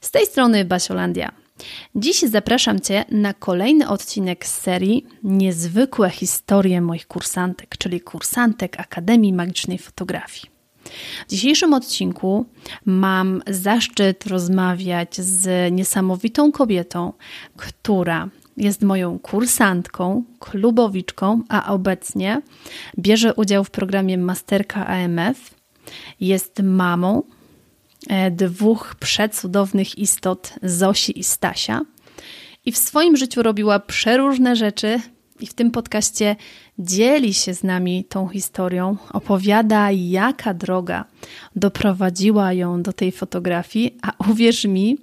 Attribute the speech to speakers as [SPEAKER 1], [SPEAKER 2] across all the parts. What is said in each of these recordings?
[SPEAKER 1] Z tej strony Basiolandia. Dziś zapraszam Cię na kolejny odcinek z serii Niezwykłe historie moich kursantek, czyli kursantek Akademii Magicznej Fotografii. W dzisiejszym odcinku mam zaszczyt rozmawiać z niesamowitą kobietą, która jest moją kursantką, klubowiczką, a obecnie bierze udział w programie Masterka AMF. Jest mamą dwóch przecudownych istot, Zosi i Stasia. I w swoim życiu robiła przeróżne rzeczy, i w tym podcaście dzieli się z nami tą historią, opowiada, jaka droga doprowadziła ją do tej fotografii, a uwierz mi,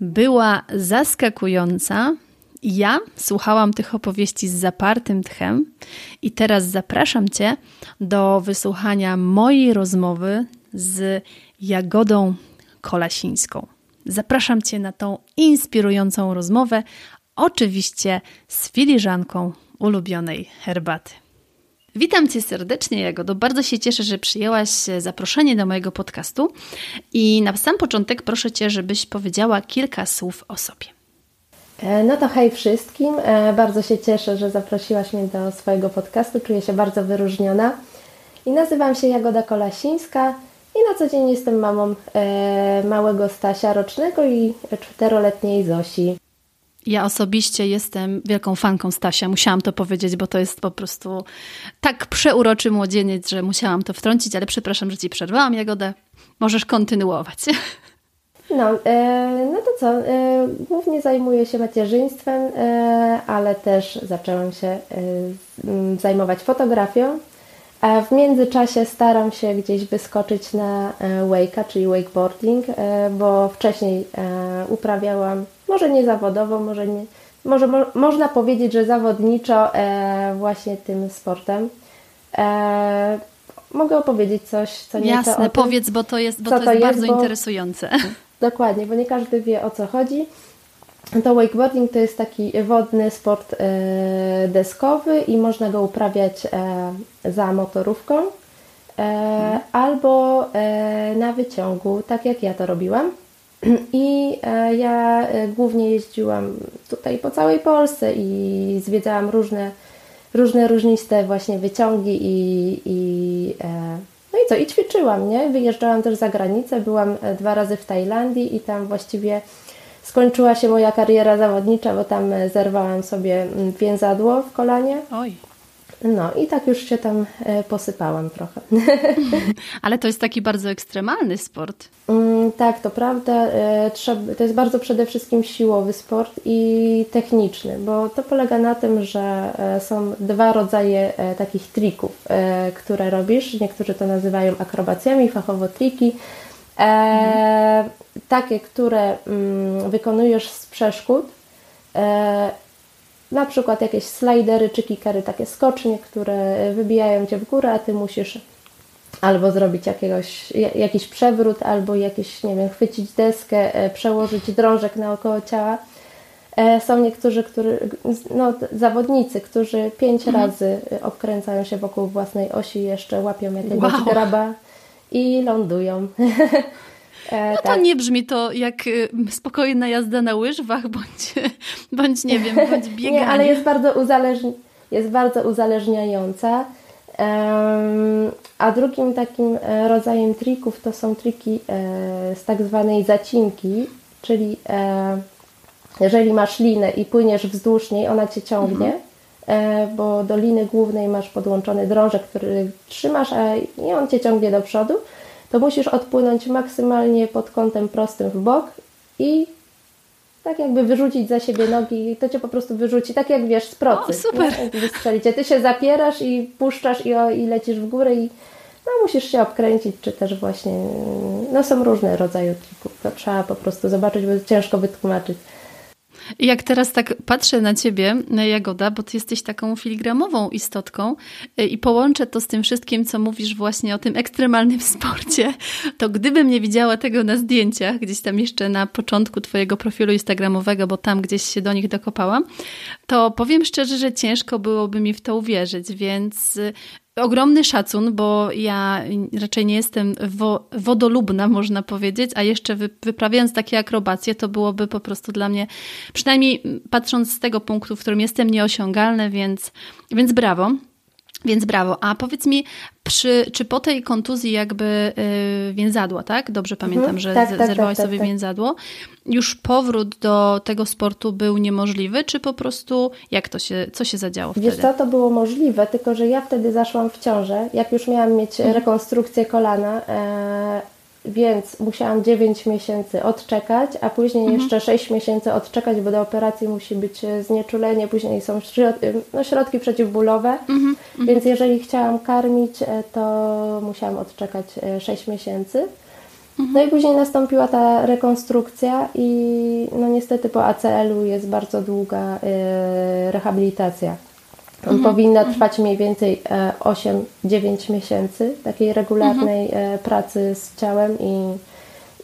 [SPEAKER 1] była zaskakująca. Ja słuchałam tych opowieści z zapartym tchem i teraz zapraszam Cię do wysłuchania mojej rozmowy z Jagodą Kolasińską. Zapraszam Cię na tą inspirującą rozmowę, oczywiście z filiżanką ulubionej herbaty. Witam Cię serdecznie, Jagodo. Bardzo się cieszę, że przyjęłaś zaproszenie do mojego podcastu. I na sam początek proszę Cię, żebyś powiedziała kilka słów o sobie.
[SPEAKER 2] E, no to hej wszystkim. E, bardzo się cieszę, że zaprosiłaś mnie do swojego podcastu. Czuję się bardzo wyróżniona. I nazywam się Jagoda Kolasińska i na co dzień jestem mamą e, małego Stasia rocznego i czteroletniej Zosi.
[SPEAKER 1] Ja osobiście jestem wielką fanką Stasia. Musiałam to powiedzieć, bo to jest po prostu tak przeuroczy młodzieniec, że musiałam to wtrącić, ale przepraszam, że Ci przerwałam, Jagodę. Możesz kontynuować.
[SPEAKER 2] No, e, no to co? E, głównie zajmuję się macierzyństwem, e, ale też zaczęłam się zajmować fotografią. W międzyczasie staram się gdzieś wyskoczyć na wake'a, czyli wakeboarding, bo wcześniej uprawiałam, może nie zawodowo, może, nie, może mo, można powiedzieć, że zawodniczo właśnie tym sportem. Mogę opowiedzieć coś, co
[SPEAKER 1] nie Jasne, powiedz, bo to jest, bo to jest, to jest bardzo bo... interesujące.
[SPEAKER 2] Dokładnie, bo nie każdy wie o co chodzi. To wakeboarding to jest taki wodny sport e, deskowy i można go uprawiać e, za motorówką e, albo na wyciągu, tak jak ja to robiłam. I ja głównie jeździłam tutaj po całej Polsce i zwiedzałam różne, różne różniste właśnie wyciągi i, i no i co, i ćwiczyłam, nie? Wyjeżdżałam też za granicę, byłam dwa razy w Tajlandii i tam właściwie skończyła się moja kariera zawodnicza, bo tam e, zerwałam sobie mm, więzadło w kolanie. Oj. No i tak już się tam e, posypałam trochę.
[SPEAKER 1] Ale to jest taki bardzo ekstremalny sport.
[SPEAKER 2] Mm, tak, to prawda. E, to jest bardzo przede wszystkim siłowy sport i techniczny, bo to polega na tym, że są dwa rodzaje takich trików, które robisz. Niektórzy to nazywają akrobacjami, fachowo triki. Mhm. Takie, które mm, wykonujesz z przeszkód na przykład jakieś slidery czy kickery, takie skocznie, które wybijają Cię w górę, a Ty musisz albo zrobić jakiegoś, jakiś przewrót, albo jakieś, nie wiem, chwycić deskę, e, przełożyć drążek naokoło ciała. E, są niektórzy, którzy, no, zawodnicy, którzy pięć mhm. razy obkręcają się wokół własnej osi, jeszcze łapią jakiegoś wow. graba i lądują.
[SPEAKER 1] E, no to tak. nie brzmi to jak y, spokojna jazda na łyżwach, bądź, bądź nie wiem, bądź bieganie.
[SPEAKER 2] nie, ale jest bardzo, uzależni jest bardzo uzależniająca. A drugim takim e, rodzajem trików to są triki e, z tak zwanej zacinki, czyli jeżeli masz linę i płyniesz wzdłuż niej, ona cię ciągnie, mhm. E, bo do liny głównej masz podłączony drążek, który trzymasz a, i on cię ciągnie do przodu, to musisz odpłynąć maksymalnie pod kątem prostym w bok i tak jakby wyrzucić za siebie nogi, to cię po prostu wyrzuci, tak jak wiesz, z procy.
[SPEAKER 1] O, super.
[SPEAKER 2] Wystrzelicie. Ty się zapierasz i puszczasz i, o, i lecisz w górę i no, musisz się obkręcić, czy też właśnie, no są różne rodzaje trików, to trzeba po prostu zobaczyć, bo ciężko wytłumaczyć.
[SPEAKER 1] Jak teraz tak patrzę na ciebie, Jagoda, bo ty jesteś taką filigramową istotką y, i połączę to z tym wszystkim, co mówisz właśnie o tym ekstremalnym sporcie, to gdybym nie widziała tego na zdjęciach, gdzieś tam jeszcze na początku twojego profilu instagramowego, bo tam gdzieś się do nich dokopałam, to powiem szczerze, że ciężko byłoby mi w to uwierzyć, więc ogromny szacun, bo ja raczej nie jestem wo wodolubna, można powiedzieć, a jeszcze wyprawiając takie akrobacje, to byłoby po prostu dla mnie, przynajmniej patrząc z tego punktu, w którym jestem, nieosiągalne, więc, więc brawo. Więc brawo. A powiedz mi, przy, czy po tej kontuzji jakby yy, więzadła, tak? Dobrze pamiętam, mhm. że tak, tak, zerwałaś tak, sobie tak. więzadło. Już powrót do tego sportu był niemożliwy, czy po prostu jak to się, co się zadziało wtedy?
[SPEAKER 2] Wiesz co, to było możliwe, tylko że ja wtedy zaszłam w ciążę. Jak już miałam mieć mhm. rekonstrukcję kolana, e, więc musiałam 9 miesięcy odczekać, a później mhm. jeszcze 6 miesięcy odczekać, bo do operacji musi być e, znieczulenie, później są środ e, no, środki przeciwbólowe, mhm. mhm. więc jeżeli chciałam karmić, e, to musiałam odczekać 6 miesięcy. Mhm. No i później nastąpiła ta rekonstrukcja i no niestety po ACL-u jest bardzo długa rehabilitacja. Mhm. Powinna trwać mniej więcej 8-9 miesięcy takiej regularnej mhm. pracy z ciałem i,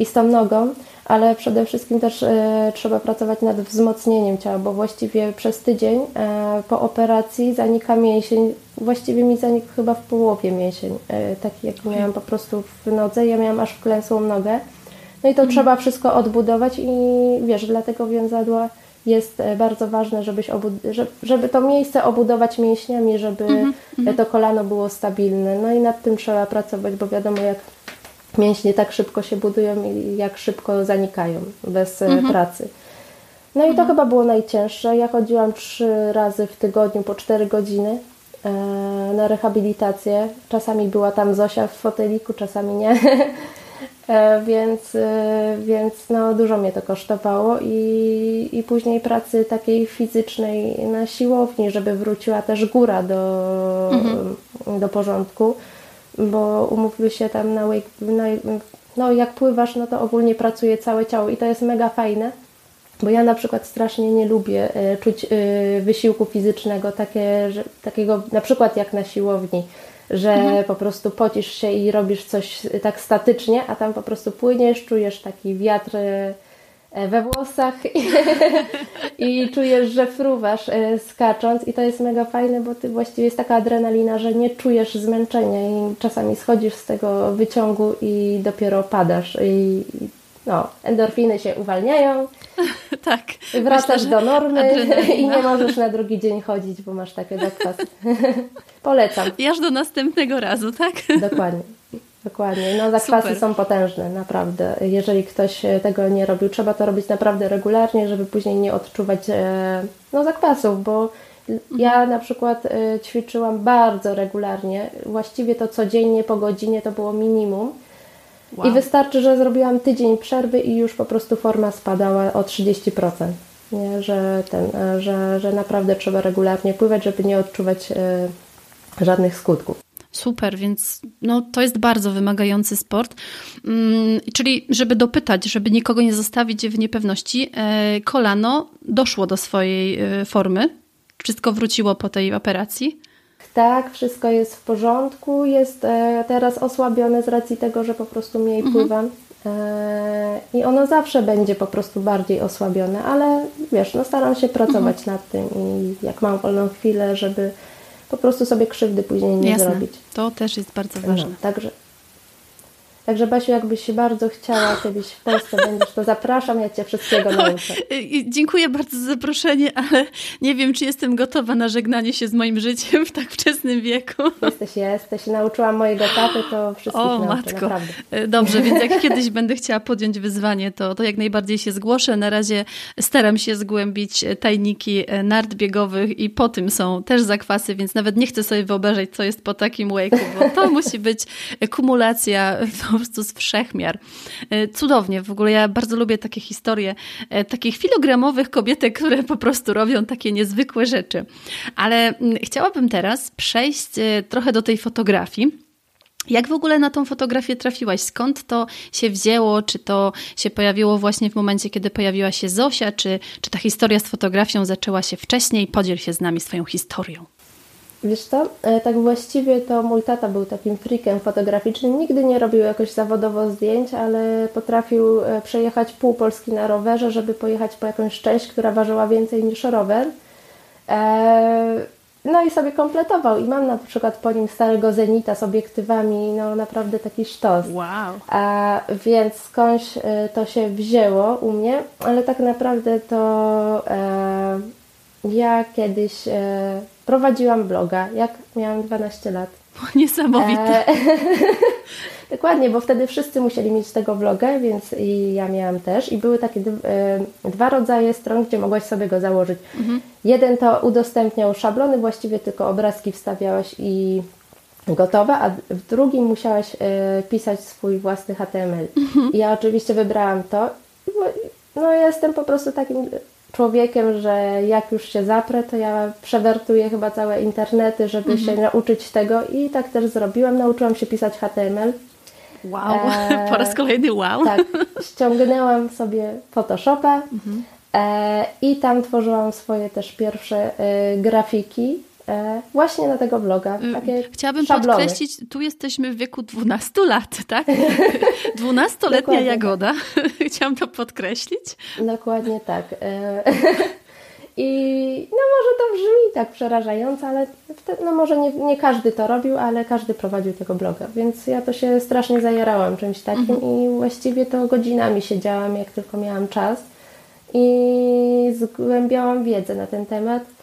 [SPEAKER 2] i z tą nogą, ale przede wszystkim też e, trzeba pracować nad wzmocnieniem ciała, bo właściwie przez tydzień e, po operacji zanika mięsień, właściwie mi zanikł chyba w połowie mięsień, e, taki jak miałam po prostu w nodze, ja miałam aż wklęsłą nogę. No i to mhm. trzeba wszystko odbudować i wiesz, dlatego więzadła jest e, bardzo ważne, żebyś żeby to miejsce obudować mięśniami, żeby mm -hmm. to kolano było stabilne. No i nad tym trzeba pracować, bo wiadomo, jak mięśnie tak szybko się budują i jak szybko zanikają bez mm -hmm. pracy. No i to mm -hmm. chyba było najcięższe. Ja chodziłam trzy razy w tygodniu po cztery godziny na rehabilitację. Czasami była tam Zosia w foteliku, czasami nie. E, więc, e, więc no, dużo mnie to kosztowało i, i później pracy takiej fizycznej na siłowni, żeby wróciła też góra do, mhm. do porządku, bo umówmy się tam na, na no jak pływasz, no to ogólnie pracuje całe ciało i to jest mega fajne, bo ja na przykład strasznie nie lubię e, czuć wysiłku fizycznego, takie, że, takiego na przykład jak na siłowni, że mhm. po prostu pocisz się i robisz coś tak statycznie, a tam po prostu płyniesz, czujesz taki wiatr e, we włosach i, i czujesz, że fruwasz e, skacząc i to jest mega fajne, bo ty właściwie jest taka adrenalina, że nie czujesz zmęczenia i czasami schodzisz z tego wyciągu i dopiero padasz i no, endorfiny się uwalniają.
[SPEAKER 1] tak.
[SPEAKER 2] Wracasz Myślę, do normy i nie możesz na drugi dzień chodzić, bo masz takie zakwasy. Polecam.
[SPEAKER 1] I aż do następnego razu, tak?
[SPEAKER 2] Dokładnie. Dokładnie. No zakwasy Super. są potężne, naprawdę. Jeżeli ktoś tego nie robił, trzeba to robić naprawdę regularnie, żeby później nie odczuwać e, no, zakwasów, bo ja mhm. na przykład e, ćwiczyłam bardzo regularnie, właściwie to codziennie po godzinie to było minimum Wow. I wystarczy, że zrobiłam tydzień przerwy i już po prostu forma spadała o 30%. Nie? Że, ten, że, że naprawdę trzeba regularnie pływać, żeby nie odczuwać y, żadnych skutków.
[SPEAKER 1] Super, więc no, to jest bardzo wymagający sport. Mm, czyli, żeby dopytać, żeby nikogo nie zostawić w niepewności, e, kolano doszło do swojej e, formy. Wszystko wróciło po tej operacji?
[SPEAKER 2] Tak, wszystko jest w porządku, jest e, teraz osłabione z racji tego, że po prostu mniej mhm. pływam. E, I ono zawsze będzie po prostu bardziej osłabione, ale wiesz, no staram się pracować mhm. nad tym i jak mam wolną chwilę, żeby po prostu sobie krzywdy później nie
[SPEAKER 1] Jasne.
[SPEAKER 2] zrobić.
[SPEAKER 1] To też jest bardzo ważne. No,
[SPEAKER 2] także, Także Basiu, jakbyś się bardzo chciała kiedyś w Polsce będziesz, to zapraszam, ja Cię wszystkiego nauczę.
[SPEAKER 1] Dziękuję bardzo za zaproszenie, ale nie wiem, czy jestem gotowa na żegnanie się z moim życiem w tak wczesnym wieku.
[SPEAKER 2] Jesteś, jesteś. Nauczyłam mojego taty, to wszystkich o, nauczę, matko. naprawdę.
[SPEAKER 1] E, dobrze, więc jak kiedyś będę chciała podjąć wyzwanie, to, to jak najbardziej się zgłoszę. Na razie staram się zgłębić tajniki nart biegowych i po tym są też zakwasy, więc nawet nie chcę sobie wyobrażać, co jest po takim wake'u, bo to musi być kumulacja po prostu z wszechmiar. E, cudownie, w ogóle ja bardzo lubię takie historie, e, takich filogramowych kobietek, które po prostu robią takie niezwykłe rzeczy. Ale mm, chciałabym teraz przejść e, trochę do tej fotografii. Jak w ogóle na tą fotografię trafiłaś? Skąd to się wzięło? Czy to się pojawiło właśnie w momencie, kiedy pojawiła się Zosia? Czy, czy ta historia z fotografią zaczęła się wcześniej? Podziel się z nami swoją historią.
[SPEAKER 2] Wiesz co, e, tak właściwie to mój tata był takim freakiem fotograficznym. Nigdy nie robił jakoś zawodowo zdjęć, ale potrafił e, przejechać pół Polski na rowerze, żeby pojechać po jakąś część, która ważyła więcej niż rower. E, no i sobie kompletował. I mam na przykład po nim starego Zenita z obiektywami, no naprawdę taki sztos.
[SPEAKER 1] Wow.
[SPEAKER 2] A, więc skądś to się wzięło u mnie, ale tak naprawdę to e, ja kiedyś e, prowadziłam bloga, jak miałam 12 lat.
[SPEAKER 1] Niesamowite. E,
[SPEAKER 2] dokładnie, bo wtedy wszyscy musieli mieć tego vloga, więc i ja miałam też. I były takie e, dwa rodzaje stron, gdzie mogłaś sobie go założyć. Mhm. Jeden to udostępniał szablony, właściwie tylko obrazki wstawiałaś i gotowe, a w drugim musiałaś e, pisać swój własny HTML. Mhm. I ja oczywiście wybrałam to. No ja jestem po prostu takim człowiekiem, że jak już się zaprę, to ja przewertuję chyba całe internety, żeby mhm. się nauczyć tego i tak też zrobiłam. Nauczyłam się pisać HTML.
[SPEAKER 1] Wow, e, po raz kolejny wow.
[SPEAKER 2] Tak, ściągnęłam sobie Photoshopa mhm. e, i tam tworzyłam swoje też pierwsze e, grafiki właśnie na tego vloga. Y, takie
[SPEAKER 1] Chciałabym
[SPEAKER 2] szablony.
[SPEAKER 1] podkreślić, tu jesteśmy w wieku 12 lat, tak? 12-letnia Jagoda. Tak. Chciałam to podkreślić.
[SPEAKER 2] Dokładnie tak. E, I no może to brzmi tak przerażająco, ale wtedy, no może nie, nie, każdy to robił, ale każdy prowadził tego bloga, więc ja to się strasznie zajarałam czymś takim mhm. i właściwie to godzinami siedziałam, jak tylko miałam czas i zgłębiałam wiedzę na ten temat.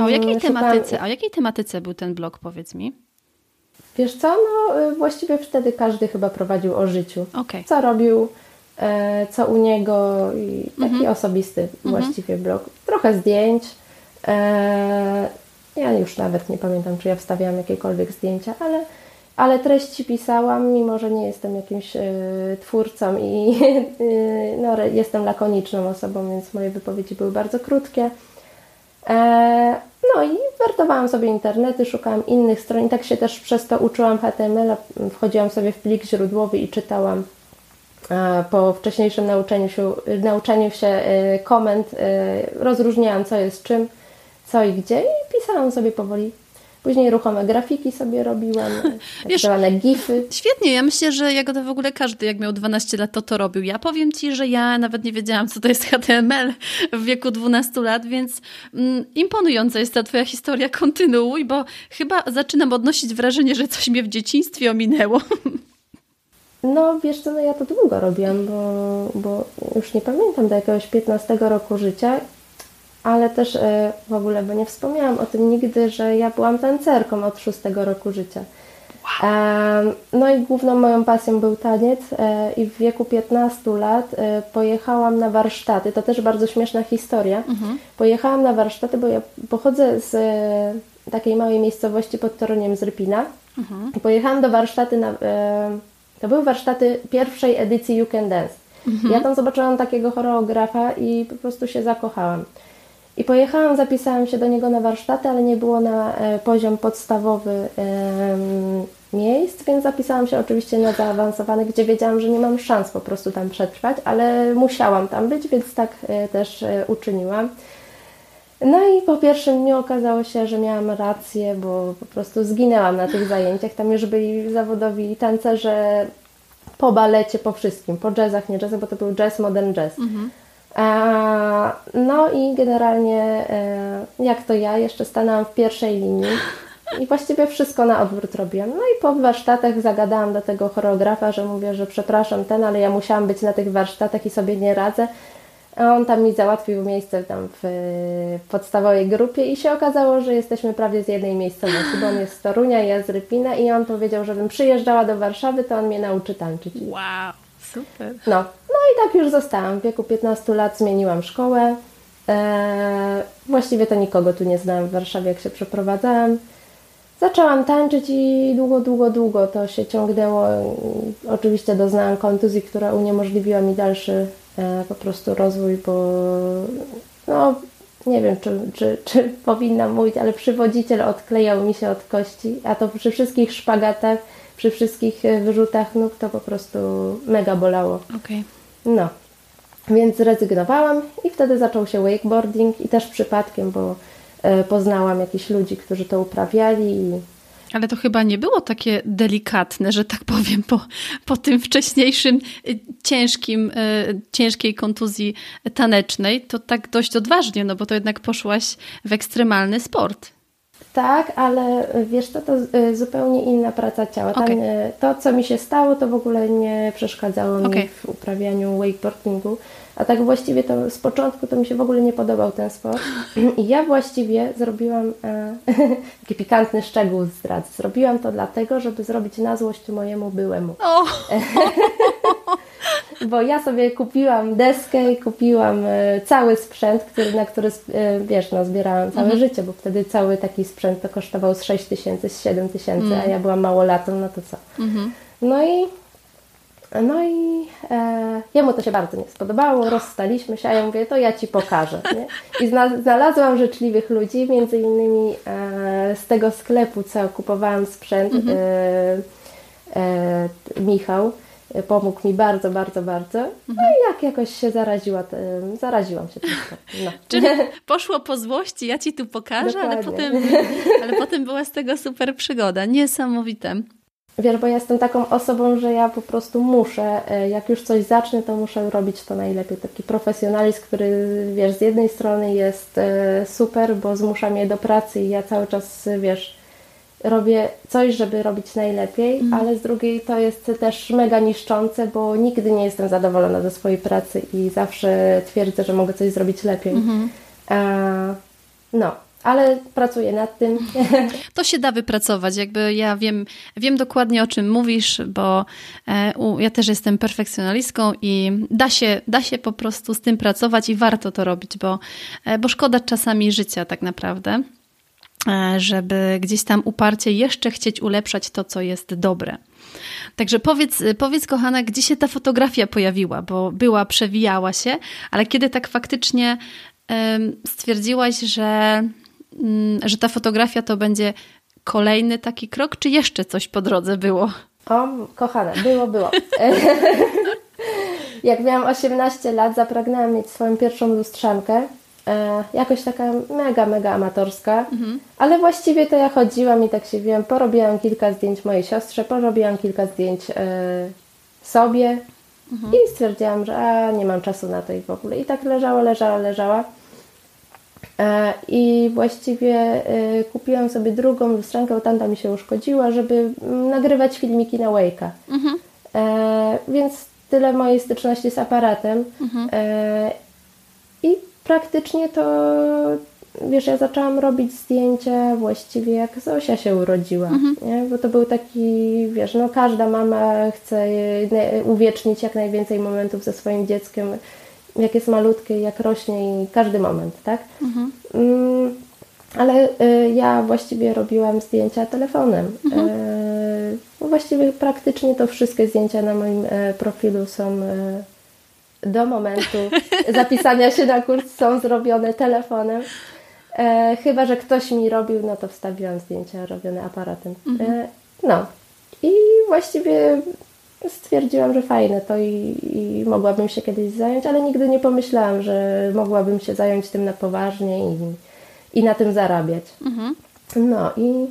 [SPEAKER 1] A o jakiej, Szukam... tematyce, o jakiej tematyce był ten blog, powiedz mi?
[SPEAKER 2] Wiesz co, no y, właściwie wtedy każdy chyba prowadził o życiu.
[SPEAKER 1] Okay.
[SPEAKER 2] Co robił, e, co u niego i taki mhm. osobisty mhm. właściwie blog. Trochę zdjęć. E, ja już nawet nie pamiętam, czy ja wstawiałam jakiekolwiek zdjęcia, ale, ale treści pisałam, mimo że nie jestem jakimś e, twórcą i no, jestem lakoniczną osobą, więc moje wypowiedzi były bardzo krótkie. E, no i wertowałam sobie internety, szukałam innych stron i tak się też przez to uczyłam HTML. Wchodziłam sobie w plik źródłowy i czytałam e, po wcześniejszym nauczeniu się, nauczeniu się e, komend, rozróżniałam co jest czym, co i gdzie i pisałam sobie powoli Później ruchome grafiki sobie robiłam, tak zwane gify.
[SPEAKER 1] Świetnie, ja myślę, że jak to w ogóle każdy, jak miał 12 lat, to to robił. Ja powiem Ci, że ja nawet nie wiedziałam, co to jest HTML w wieku 12 lat, więc mm, imponująca jest ta Twoja historia. Kontynuuj, bo chyba zaczynam odnosić wrażenie, że coś mnie w dzieciństwie ominęło.
[SPEAKER 2] No wiesz co, no ja to długo robiłam, bo, bo już nie pamiętam do jakiegoś 15 roku życia ale też e, w ogóle, bo nie wspomniałam o tym nigdy, że ja byłam tancerką od szóstego roku życia. No i główną moją pasją był taniec e, i w wieku 15 lat e, pojechałam na warsztaty. To też bardzo śmieszna historia. Mhm. Pojechałam na warsztaty, bo ja pochodzę z takiej małej miejscowości pod Toroniem z Rypina. Mhm. Pojechałam do warsztaty na, to były warsztaty pierwszej edycji You Can Dance. Mhm. Ja tam zobaczyłam takiego choreografa i po prostu się zakochałam. I pojechałam, zapisałam się do niego na warsztaty, ale nie było na e, poziom podstawowy miejsc, więc zapisałam się oczywiście na zaawansowany, gdzie wiedziałam, że nie mam szans po prostu tam przetrwać, ale musiałam tam być, więc tak e, też e, uczyniłam. No i po pierwszym dniu okazało się, że miałam rację, bo po prostu zginęłam na tych zajęciach. Tam już byli zawodowi tancerze po balecie, po wszystkim, po jazzach, nie jazzach, bo to był jazz, modern jazz. Mhm. No i generalnie, e, jak to ja, jeszcze stanęłam w pierwszej linii. I właściwie wszystko na odwrót robiłam. No i po warsztatach zagadałam do tego choreografa, że mówię, że przepraszam ten, ale ja musiałam być na tych warsztatach i sobie nie radzę. A on tam mi załatwił miejsce tam w podstawowej grupie i się okazało, że jesteśmy prawie z jednej miejscowości, bo on jest z Torunia, ja z Rypina i on powiedział, żebym przyjeżdżała do Warszawy, to on mnie nauczy tańczyć.
[SPEAKER 1] Wow, super.
[SPEAKER 2] No, no i tak już zostałam. W wieku 15 lat zmieniłam szkołę. Eee, właściwie to nikogo tu nie znałam w Warszawie, jak się przeprowadzałam. Zaczęłam tańczyć i długo, długo, długo to się ciągnęło. Oczywiście doznałam kontuzji, która uniemożliwiła mi dalszy e, po prostu rozwój, bo no, nie wiem, czy, czy, czy powinnam mówić, ale przywodziciel odklejał mi się od kości, a to przy wszystkich szpagatach, przy wszystkich e, wyrzutach nóg to po prostu mega bolało.
[SPEAKER 1] Okay.
[SPEAKER 2] No, więc zrezygnowałam i wtedy zaczął się wakeboarding i też przypadkiem, bo e, poznałam jakichś ludzi, którzy to uprawiali i
[SPEAKER 1] ale to chyba nie było takie delikatne, że tak powiem, po, po tym wcześniejszym y, ciężkim, y, ciężkiej kontuzji tanecznej, to tak dość odważnie, no bo to jednak poszłaś w ekstremalny sport.
[SPEAKER 2] Tak, ale wiesz, to, to y, zupełnie inna praca ciała. Tam, okay. To, co mi się stało, to w ogóle nie przeszkadzało mi okay. w uprawianiu wakeboardingu. A tak właściwie to z początku to mi się w ogóle nie podobał ten sport. I ja właściwie zrobiłam e, taki pikantny szczegół zdradzę. Zrobiłam to dlatego, żeby zrobić na złość mojemu byłemu. Bo ja sobie kupiłam deskę i kupiłam e, cały sprzęt, który, na który e, wiesz, no, zbierałam całe mhm. życie, bo wtedy cały taki sprzęt to kosztował z 6 tysięcy, z 7 tysięcy, mhm. a ja byłam małolatą, no to co. Mhm. No i no i e, jemu to się bardzo nie spodobało, rozstaliśmy się, a ja mówię, to ja Ci pokażę. Nie? I znalazłam życzliwych ludzi, między innymi e, z tego sklepu, co kupowałam sprzęt, mhm. e, e Michał, pomógł mi bardzo, bardzo, bardzo. No mhm. i jak jakoś się zaraziła, zaraziłam się troszkę. No.
[SPEAKER 1] Czyli poszło po złości, ja Ci tu pokażę, ale potem, ale potem była z tego super przygoda. Niesamowite.
[SPEAKER 2] Wiesz, bo ja jestem taką osobą, że ja po prostu muszę, e, jak już coś zacznę, to muszę robić to najlepiej. Taki profesjonalizm, który, wiesz, z jednej strony jest e, super, bo zmusza mnie do pracy i ja cały czas, wiesz, robię coś, żeby robić najlepiej, mm. ale z drugiej to jest też mega niszczące, bo nigdy nie jestem zadowolona ze swojej pracy i zawsze twierdzę, że mogę coś zrobić lepiej. Mm -hmm. no, ale pracuję nad tym.
[SPEAKER 1] To się da wypracować. Jakby ja wiem, wiem dokładnie o czym mówisz, bo e, ja też jestem perfekcjonalistką i da się, da się po prostu z tym pracować i warto to robić, bo, e, bo szkoda czasami życia tak naprawdę, żeby gdzieś tam uparcie jeszcze chcieć ulepszać to, co jest dobre. Także powiedz, powiedz, kochana, gdzie się ta fotografia pojawiła, bo była, przewijała się, ale kiedy tak faktycznie stwierdziłaś, że Mm, że ta fotografia to będzie kolejny taki krok, czy jeszcze coś po drodze było?
[SPEAKER 2] O, kochane, było, było. Jak miałam 18 lat, zapragnęłam mieć swoją pierwszą lustrzankę. E, jakoś taka mega, mega amatorska, mhm. ale właściwie to ja chodziłam i tak się wiem, porobiłam kilka zdjęć mojej siostrze, porobiłam kilka zdjęć e, sobie mhm. i stwierdziłam, że a, nie mam czasu na to i w ogóle. I tak leżała, leżała, leżała. E, I właściwie e, kupiłam sobie drugą lustrankę, bo tamta mi się uszkodziła, żeby mm, nagrywać filmiki na Wake'a. Mhm. E, więc tyle mojej styczności z aparatem. Mhm. I praktycznie to, wiesz, ja zaczęłam robić zdjęcia właściwie jak Zosia się urodziła, mhm. nie? bo to był taki, wiesz, no każda mama chce uwiecznić jak najwięcej momentów ze swoim dzieckiem jak jest malutkie, jak rośnie i każdy moment, tak? Mhm. Mm, ale y, ja właściwie robiłam zdjęcia telefonem. Mhm. Y, właściwie praktycznie to wszystkie zdjęcia na moim y, profilu są do momentu zapisania się na kurs są zrobione telefonem. chyba, że ktoś mi robił, no to wstawiłam zdjęcia robione aparatem. Mhm. no. I właściwie stwierdziłam, że fajne to i, i, mogłabym się kiedyś zająć, ale nigdy nie pomyślałam, że mogłabym się zająć tym na poważnie i, i na tym zarabiać. Mhm. No i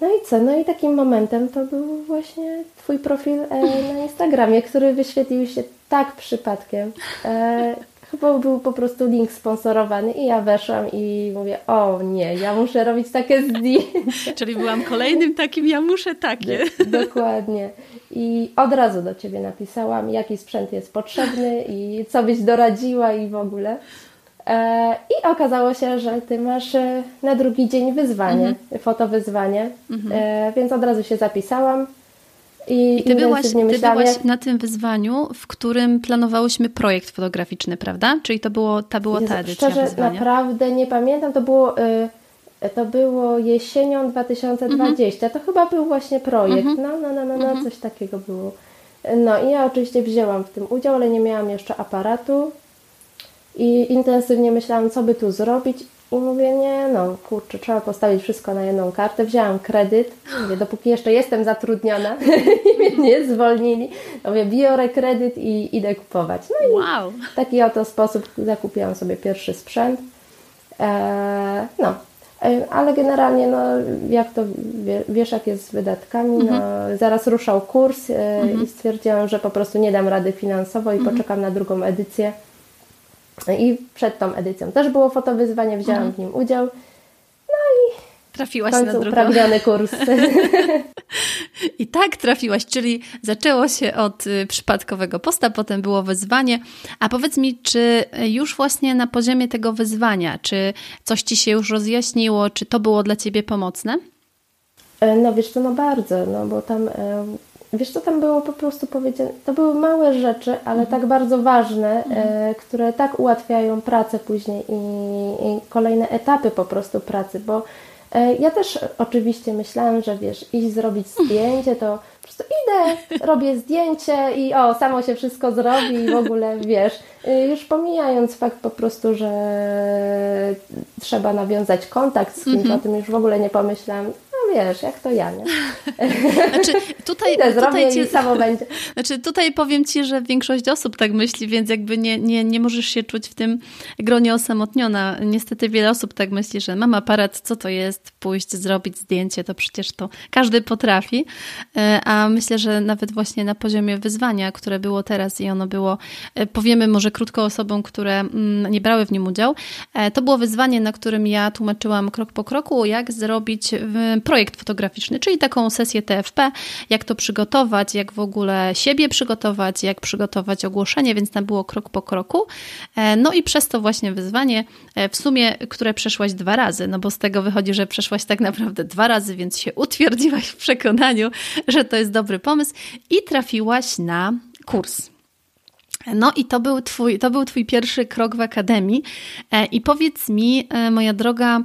[SPEAKER 2] no i co? No i takim momentem to był właśnie Twój profil e, na Instagramie, który wyświetlił się tak przypadkiem. E, chyba był po prostu link sponsorowany i ja weszłam i mówię, o nie, ja muszę robić takie zdjęcia.
[SPEAKER 1] Czyli byłam kolejnym takim, ja muszę takie.
[SPEAKER 2] Dokładnie. I od razu do Ciebie napisałam, jaki sprzęt jest potrzebny i co byś doradziła i w ogóle. E, I okazało się, że Ty masz e, na drugi dzień wyzwanie, mhm. fotowyzwanie, mhm. E, więc od razu się zapisałam.
[SPEAKER 1] I, I ty, byłaś, ty byłaś na tym wyzwaniu, w którym planowałyśmy projekt fotograficzny, prawda? Czyli to było, ta była ta edycja
[SPEAKER 2] Szczerze,
[SPEAKER 1] wyzwania.
[SPEAKER 2] naprawdę nie pamiętam, to było... to było jesienią 2020. Mhm. To chyba był właśnie projekt. Mhm. No, no, no, no, no mhm. coś takiego było. No i ja oczywiście wzięłam w tym udział, ale nie miałam jeszcze aparatu i intensywnie myślałam, co by tu zrobić. I mówię, nie no, kurczę, trzeba postawić wszystko na jedną kartę. Wzięłam kredyt, mówię, dopóki jeszcze jestem zatrudniona i mnie nie zwolnili, mówię, biorę kredyt i idę kupować. No i wow. w taki oto sposób zakupiłam sobie pierwszy sprzęt. Eee, no, e, ale generalnie, no, jak to wiesz, jak jest z wydatkami, no, mhm. zaraz ruszał kurs e, mhm. i stwierdziłam, że po prostu nie dam rady finansowo i mhm. poczekam na drugą edycję. I przed tą edycją też było fotowyzwanie, wzięłam mhm. w nim udział. No i
[SPEAKER 1] trafiłaś na drugą.
[SPEAKER 2] kurs.
[SPEAKER 1] I tak trafiłaś, czyli zaczęło się od y, przypadkowego posta, potem było wyzwanie. A powiedz mi, czy już właśnie na poziomie tego wyzwania, czy coś Ci się już rozjaśniło, czy to było dla Ciebie pomocne?
[SPEAKER 2] E, no wiesz co, no bardzo, no bo tam Wiesz, co tam było po prostu powiedziane? To były małe rzeczy, ale mhm. tak bardzo ważne, mhm. e, które tak ułatwiają pracę później i, i, kolejne etapy po prostu pracy, bo e, ja też oczywiście myślałam, że wiesz, iść zrobić zdjęcie, to po prostu idę, robię zdjęcie i o, samo się wszystko zrobi i w ogóle wiesz, e, już pomijając fakt po prostu, że trzeba nawiązać kontakt z kimś, mhm. o tym już w ogóle nie pomyślałam, wiesz, jak to ja, nie?
[SPEAKER 1] Znaczy, tutaj,
[SPEAKER 2] Idę, tutaj ci, samo będzie.
[SPEAKER 1] Znaczy, tutaj powiem Ci, że większość osób tak myśli, więc jakby nie, nie, nie możesz się czuć w tym gronie osamotniona. Niestety wiele osób tak myśli, że mam aparat, co to jest, pójść, zrobić zdjęcie, to przecież to każdy potrafi. E, a myślę, że nawet właśnie na poziomie wyzwania, które było teraz i ono było, e, powiemy może krótko osobom, które mm, nie brały w nim udział, e, to było wyzwanie, na którym ja tłumaczyłam krok po kroku, jak zrobić projekt projekt fotograficzny, czyli taką sesję TFP, jak to przygotować, jak w ogóle siebie przygotować, jak przygotować ogłoszenie, więc tam było krok po kroku. E, no i przez to właśnie wyzwanie, e, w sumie, które przeszłaś dwa razy, no bo z tego wychodzi, że przeszłaś tak naprawdę dwa razy, więc się utwierdziłaś w przekonaniu, że to jest dobry pomysł i trafiłaś na kurs. No i to był, twój, to był Twój pierwszy krok w akademii. E, I powiedz mi, moja droga,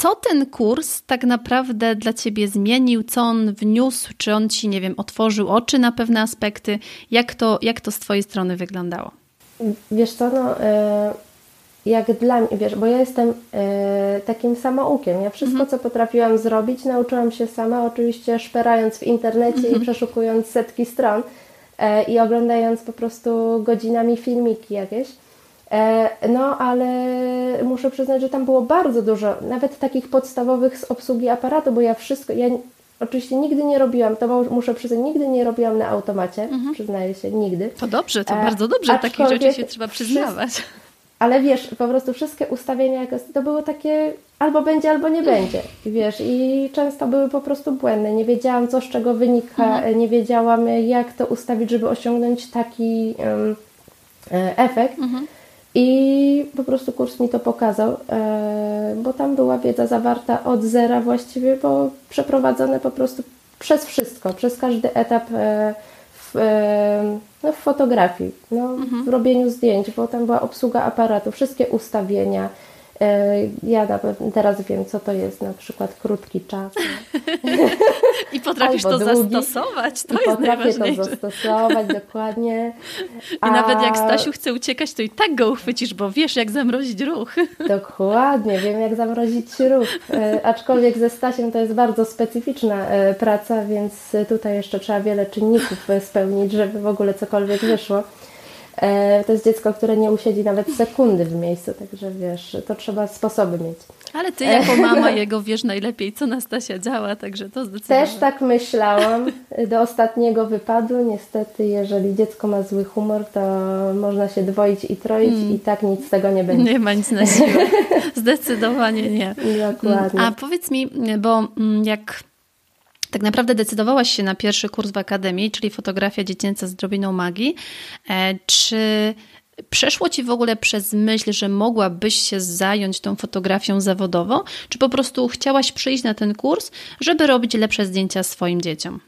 [SPEAKER 1] co ten kurs tak naprawdę dla Ciebie zmienił? Co on wniósł? Czy on Ci, nie wiem, otworzył oczy na pewne aspekty? Jak to, jak to z Twojej strony wyglądało?
[SPEAKER 2] Wiesz co, no, e, jak dla mnie, wiesz, bo ja jestem e, takim samoukiem. Ja wszystko, mhm. co potrafiłam zrobić, nauczyłam się sama, oczywiście szperając w internecie mhm. i przeszukując setki stron e, i oglądając po prostu godzinami filmiki jakieś. E, no, ale muszę przyznać, że tam było bardzo dużo, nawet takich podstawowych z obsługi aparatu, bo ja wszystko, ja oczywiście nigdy nie robiłam, to muszę przyznać, nigdy nie robiłam na automacie, mhm. przyznaję się, nigdy.
[SPEAKER 1] To dobrze, to e, bardzo dobrze, takich rzeczy się trzeba przyznawać.
[SPEAKER 2] Ale wiesz, po prostu wszystkie ustawienia to były takie albo będzie, albo nie będzie. Wiesz, i często były po prostu błędne. Nie wiedziałam, co z czego wynika, mhm. nie wiedziałam, jak to ustawić, żeby osiągnąć taki um, efekt. Mhm. I po prostu kurs mi to pokazał, e, bo tam była wiedza zawarta od zera właściwie, bo przeprowadzone po prostu przez wszystko, przez każdy etap e, w, e, no, w fotografii, no, mhm. w robieniu zdjęć, bo tam była obsługa aparatu, wszystkie ustawienia, ja teraz wiem, co to jest na przykład krótki czas.
[SPEAKER 1] I potrafisz to długi. zastosować. To I jest
[SPEAKER 2] potrafię to zastosować, dokładnie.
[SPEAKER 1] A... I nawet jak Stasiu chce uciekać, to i tak go uchwycisz, bo wiesz, jak zamrozić ruch.
[SPEAKER 2] Dokładnie, wiem, jak zamrozić ruch. E, aczkolwiek ze Stasiem to jest bardzo specyficzna e, praca, więc tutaj jeszcze trzeba wiele czynników spełnić, żeby w ogóle cokolwiek wyszło. E, to jest dziecko, które nie usiedzi nawet sekundy w miejscu, także wiesz, to trzeba sposoby mieć.
[SPEAKER 1] Ale ty jako mama jego wiesz najlepiej, co na Stasia działa, także to zdecydowanie.
[SPEAKER 2] Też tak myślałam do ostatniego wypadu. Niestety, jeżeli dziecko ma zły humor, to można się dwoić i troić hmm. i tak nic z tego nie będzie.
[SPEAKER 1] Nie ma nic na siłę. Zdecydowanie nie.
[SPEAKER 2] Dokładnie.
[SPEAKER 1] A powiedz mi, bo mm, jak tak naprawdę decydowałaś się na pierwszy kurs w Akademii, czyli fotografia dziecięca z drobiną magii. E, czy przeszło ci w ogóle przez myśl, że mogłabyś się zająć tą fotografią zawodowo, czy po prostu chciałaś przyjść na ten kurs, żeby robić lepsze zdjęcia swoim dzieciom?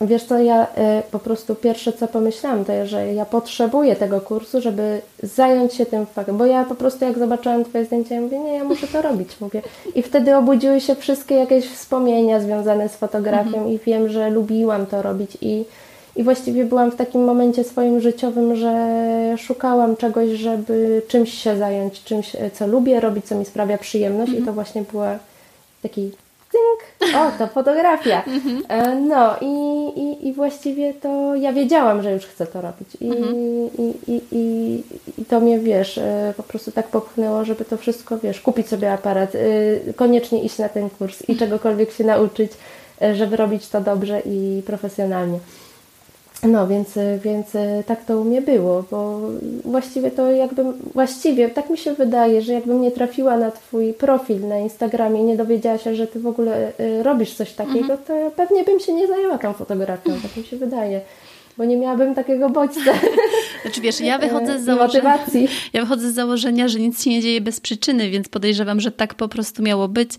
[SPEAKER 2] Wiesz co, ja y, po prostu pierwsze co pomyślałam, to że ja potrzebuję tego kursu, żeby zająć się tym faktem, bo ja po prostu jak zobaczyłam Twoje zdjęcia, ja mówię, nie, ja muszę to robić, mówię. I wtedy obudziły się wszystkie jakieś wspomnienia związane z fotografią mhm. i wiem, że lubiłam to robić i, i właściwie byłam w takim momencie swoim życiowym, że szukałam czegoś, żeby czymś się zająć, czymś, co lubię robić, co mi sprawia przyjemność mhm. i to właśnie była taki Tynk. O, to fotografia. Mhm. E, no i, i, i właściwie to ja wiedziałam, że już chcę to robić. I, mhm. i, i, i, i to mnie, wiesz, e, po prostu tak popchnęło, żeby to wszystko, wiesz, kupić sobie aparat, e, koniecznie iść na ten kurs i czegokolwiek się nauczyć, żeby robić to dobrze i profesjonalnie. No, więc, więc tak to u mnie było, bo właściwie to jakbym, właściwie tak mi się wydaje, że jakbym nie trafiła na Twój profil na Instagramie i nie dowiedziała się, że Ty w ogóle y, robisz coś takiego, mhm. to pewnie bym się nie zajęła tą fotografią, tak mi się wydaje bo nie miałabym takiego bodźca.
[SPEAKER 1] Znaczy wiesz, ja wychodzę z założenia, ja wychodzę z założenia, że nic się nie dzieje bez przyczyny, więc podejrzewam, że tak po prostu miało być,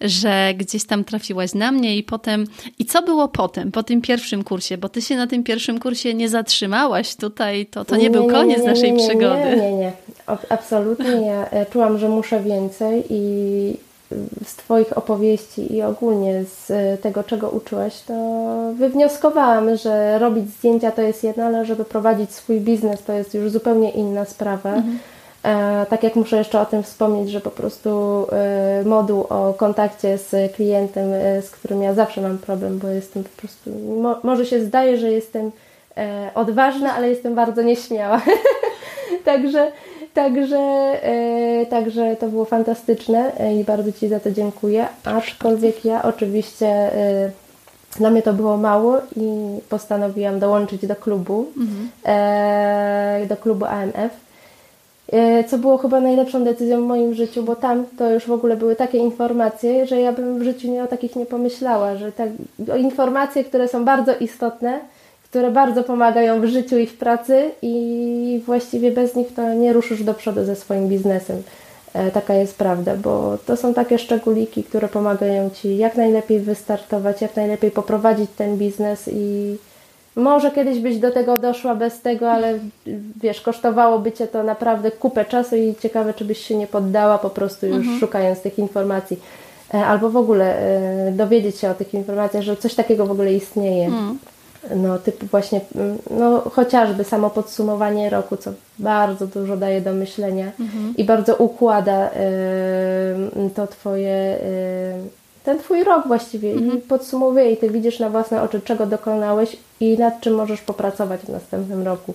[SPEAKER 1] że gdzieś tam trafiłaś na mnie i potem, i co było potem, po tym pierwszym kursie, bo ty się na tym pierwszym kursie nie zatrzymałaś tutaj, to, to nie, nie był koniec nie, nie, naszej przygody.
[SPEAKER 2] Nie, nie, nie, absolutnie. Ja e, czułam, że muszę więcej i z Twoich opowieści i ogólnie z e, tego, czego uczyłeś, to wywnioskowałam, że robić zdjęcia to jest jedno, ale żeby prowadzić swój biznes to jest już zupełnie inna sprawa. Mhm. E, tak jak muszę jeszcze o tym wspomnieć, że po prostu e, moduł o kontakcie z klientem, e, z którym ja zawsze mam problem, bo jestem po prostu, mo, może się zdaje, że jestem e, odważna, ale jestem bardzo nieśmiała. Także Także, e, także to było fantastyczne e, i bardzo Ci za to dziękuję. Aczkolwiek ja oczywiście e, dla mnie to było mało i postanowiłam dołączyć do klubu, mhm. do klubu AMF. Co było chyba najlepszą decyzją w moim życiu, bo tam to już w ogóle były takie informacje, że ja bym w życiu nie o takich nie pomyślała, że tak, informacje, które są bardzo istotne, które bardzo pomagają w życiu i w pracy i właściwie bez nich to nie ruszysz do przodu ze swoim biznesem. E, taka jest prawda, bo to są takie szczególiki, które pomagają Ci jak najlepiej wystartować, jak najlepiej poprowadzić ten biznes i może kiedyś byś do tego doszła bez tego, ale wiesz, kosztowałoby Cię to naprawdę kupę czasu i ciekawe, czy byś się nie poddała po prostu już mhm. szukając tych informacji. E, albo w ogóle e, dowiedzieć się o tych informacjach, że coś takiego w ogóle istnieje. Mhm no, typu właśnie, mm, no, chociażby samo podsumowanie roku, co bardzo dużo daje do myślenia mhm. i bardzo układa y, to Twoje, y, ten Twój rok właściwie mhm. i podsumowuje i Ty widzisz na własne oczy, czego dokonałeś i nad czym możesz popracować w następnym roku.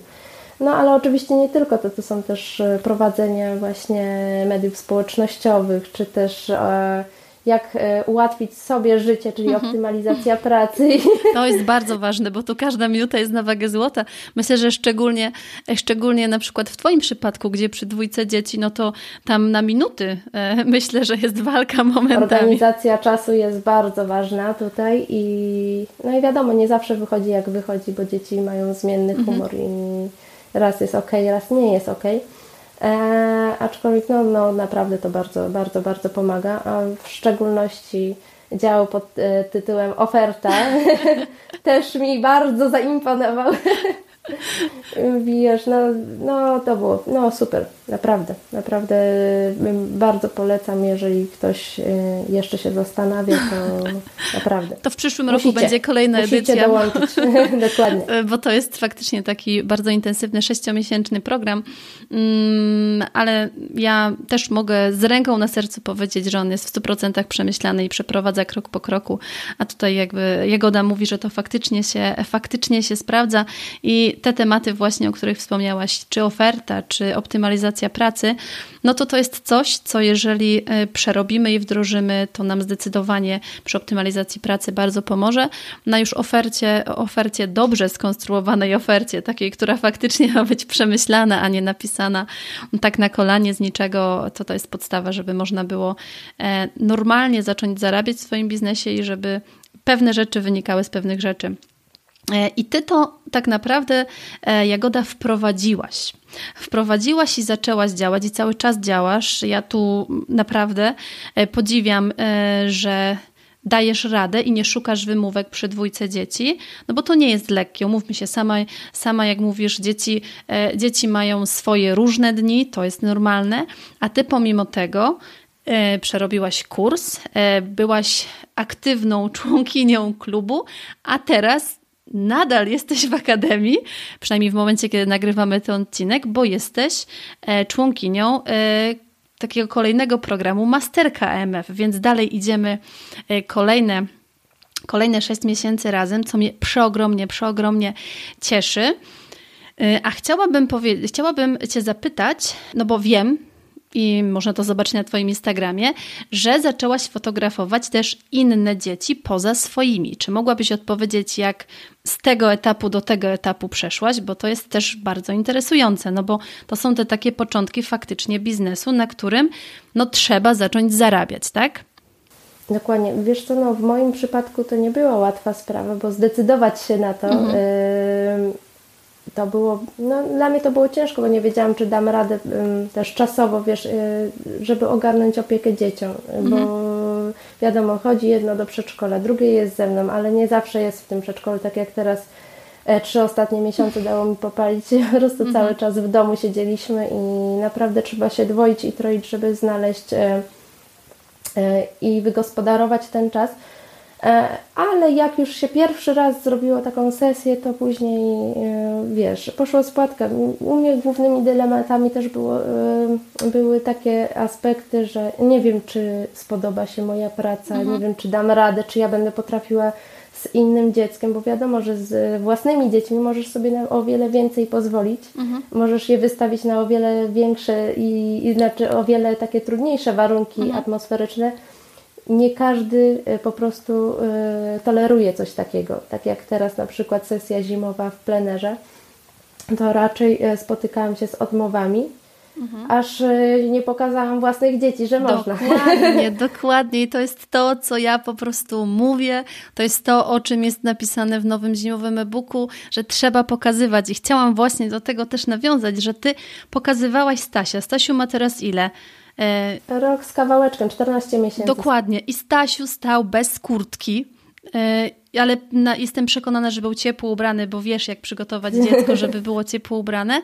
[SPEAKER 2] No ale oczywiście nie tylko to, to są też y, prowadzenia właśnie mediów społecznościowych, czy też e, jak e, ułatwić sobie życie, czyli mhm. optymalizacja pracy.
[SPEAKER 1] To jest bardzo ważne, bo tu każda minuta jest na wagę złota. Myślę, że szczególnie, szczególnie na przykład w Twoim przypadku, gdzie przy dwójce dzieci, no to tam na minuty e, myślę, że jest walka momentami.
[SPEAKER 2] Organizacja czasu jest bardzo ważna tutaj i no i wiadomo, nie zawsze wychodzi jak wychodzi, bo dzieci mają zmienny humor mhm. i raz jest ok, raz nie jest ok. E, aczkolwiek no, no, naprawdę to bardzo, bardzo, bardzo pomaga, a w szczególności dział pod e, tytułem Oferta też mi bardzo zaimponował. Wiesz, no, no to było no super, naprawdę, naprawdę bardzo polecam, jeżeli ktoś y, jeszcze się zastanawia, to naprawdę.
[SPEAKER 1] To w przyszłym musicie, roku będzie kolejna
[SPEAKER 2] musicie
[SPEAKER 1] edycja.
[SPEAKER 2] dołączyć, dokładnie.
[SPEAKER 1] Bo to jest faktycznie taki bardzo intensywny, sześciomiesięczny program, mm, ale ja też mogę z ręką na sercu powiedzieć, że on jest w 100% przemyślany i przeprowadza krok po kroku, a tutaj jakby Jagoda mówi, że to faktycznie się, faktycznie się sprawdza i te tematy właśnie, o których wspomniałaś, czy oferta, czy optymalizacja pracy, no to to jest coś, co jeżeli e, przerobimy i wdrożymy, to nam zdecydowanie przy optymalizacji pracy bardzo pomoże. Na już ofercie, ofercie dobrze skonstruowanej ofercie, takiej, która faktycznie ma być przemyślana, a nie napisana tak na kolanie z niczego, to to jest podstawa, żeby można było e, normalnie zacząć zarabiać w swoim biznesie i żeby pewne rzeczy wynikały z pewnych rzeczy. E, I ty to tak naprawdę, e, Jagoda, wprowadziłaś. Wprowadziłaś i zaczęłaś działać, i cały czas działasz. Ja tu naprawdę e, podziwiam, że dajesz radę i nie szukasz wymówek przy dwójce dzieci, no bo to nie jest lekkie. Umówmy się, sama, sama jak mówisz, dzieci, dzieci mają swoje różne dni, to jest normalne, a ty pomimo tego przerobiłaś kurs, byłaś aktywną członkinią klubu, a teraz nadal jesteś w akademii, przynajmniej w momencie, kiedy nagrywamy ten odcinek, bo jesteś e, członkinią e, takiego kolejnego programu Masterka EMF, więc dalej idziemy e, kolejne, kolejne 6 miesięcy razem, co mnie przeogromnie, przeogromnie cieszy. A chciałabym, powiedzieć, chciałabym Cię zapytać, no bo wiem, i można to zobaczyć na Twoim Instagramie, że zaczęłaś fotografować też inne dzieci poza swoimi. Czy mogłabyś odpowiedzieć, jak z tego etapu do tego etapu przeszłaś? Bo to jest też bardzo interesujące, no bo to są te takie początki faktycznie biznesu, na którym no, trzeba zacząć zarabiać, tak?
[SPEAKER 2] Dokładnie. Wiesz co, no w moim przypadku to nie była łatwa sprawa, bo zdecydować się na to. Mhm. Yy to było, no dla mnie to było ciężko, bo nie wiedziałam, czy dam radę um, też czasowo, wiesz, y, żeby ogarnąć opiekę dzieciom, mhm. bo wiadomo, chodzi jedno do przedszkola, drugie jest ze mną, ale nie zawsze jest w tym przedszkolu, tak jak teraz e, trzy ostatnie miesiące dało mi popalić, po prostu mhm. cały czas w domu siedzieliśmy i naprawdę trzeba się dwoić i troić, żeby znaleźć e, e, i wygospodarować ten czas. E, ale jak już się pierwszy raz zrobiło taką sesję, to później, e, wiesz, poszła spłatka. U mnie głównymi dylematami też było, e, były takie aspekty, że nie wiem, czy spodoba się moja praca, mhm. nie wiem, czy dam radę, czy ja będę potrafiła z innym dzieckiem, bo wiadomo, że z własnymi dziećmi możesz sobie na o wiele więcej pozwolić, mhm. możesz je wystawić na o wiele większe i, i znaczy o wiele takie trudniejsze warunki mhm. atmosferyczne, nie każdy e, po prostu e, toleruje coś takiego. Tak jak teraz na przykład sesja zimowa w plenerze, to raczej e, spotykałam się z odmowami, mhm. aż nie pokazałam własnych dzieci, że można.
[SPEAKER 1] Dokładnie, dokładnie. I to jest to, co ja po prostu mówię. To jest to, o czym jest napisane w nowym zimowym e-booku, że trzeba pokazywać. I chciałam właśnie do tego też nawiązać, że ty pokazywałaś Stasia. Stasiu ma teraz ile?
[SPEAKER 2] E, Rok z kawałeczkiem, 14 miesięcy.
[SPEAKER 1] Dokładnie. I Stasiu stał bez kurtki, e, ale jestem przekonana, że był ciepło ubrany, bo wiesz, jak przygotować dziecko, żeby było ciepło ubrane.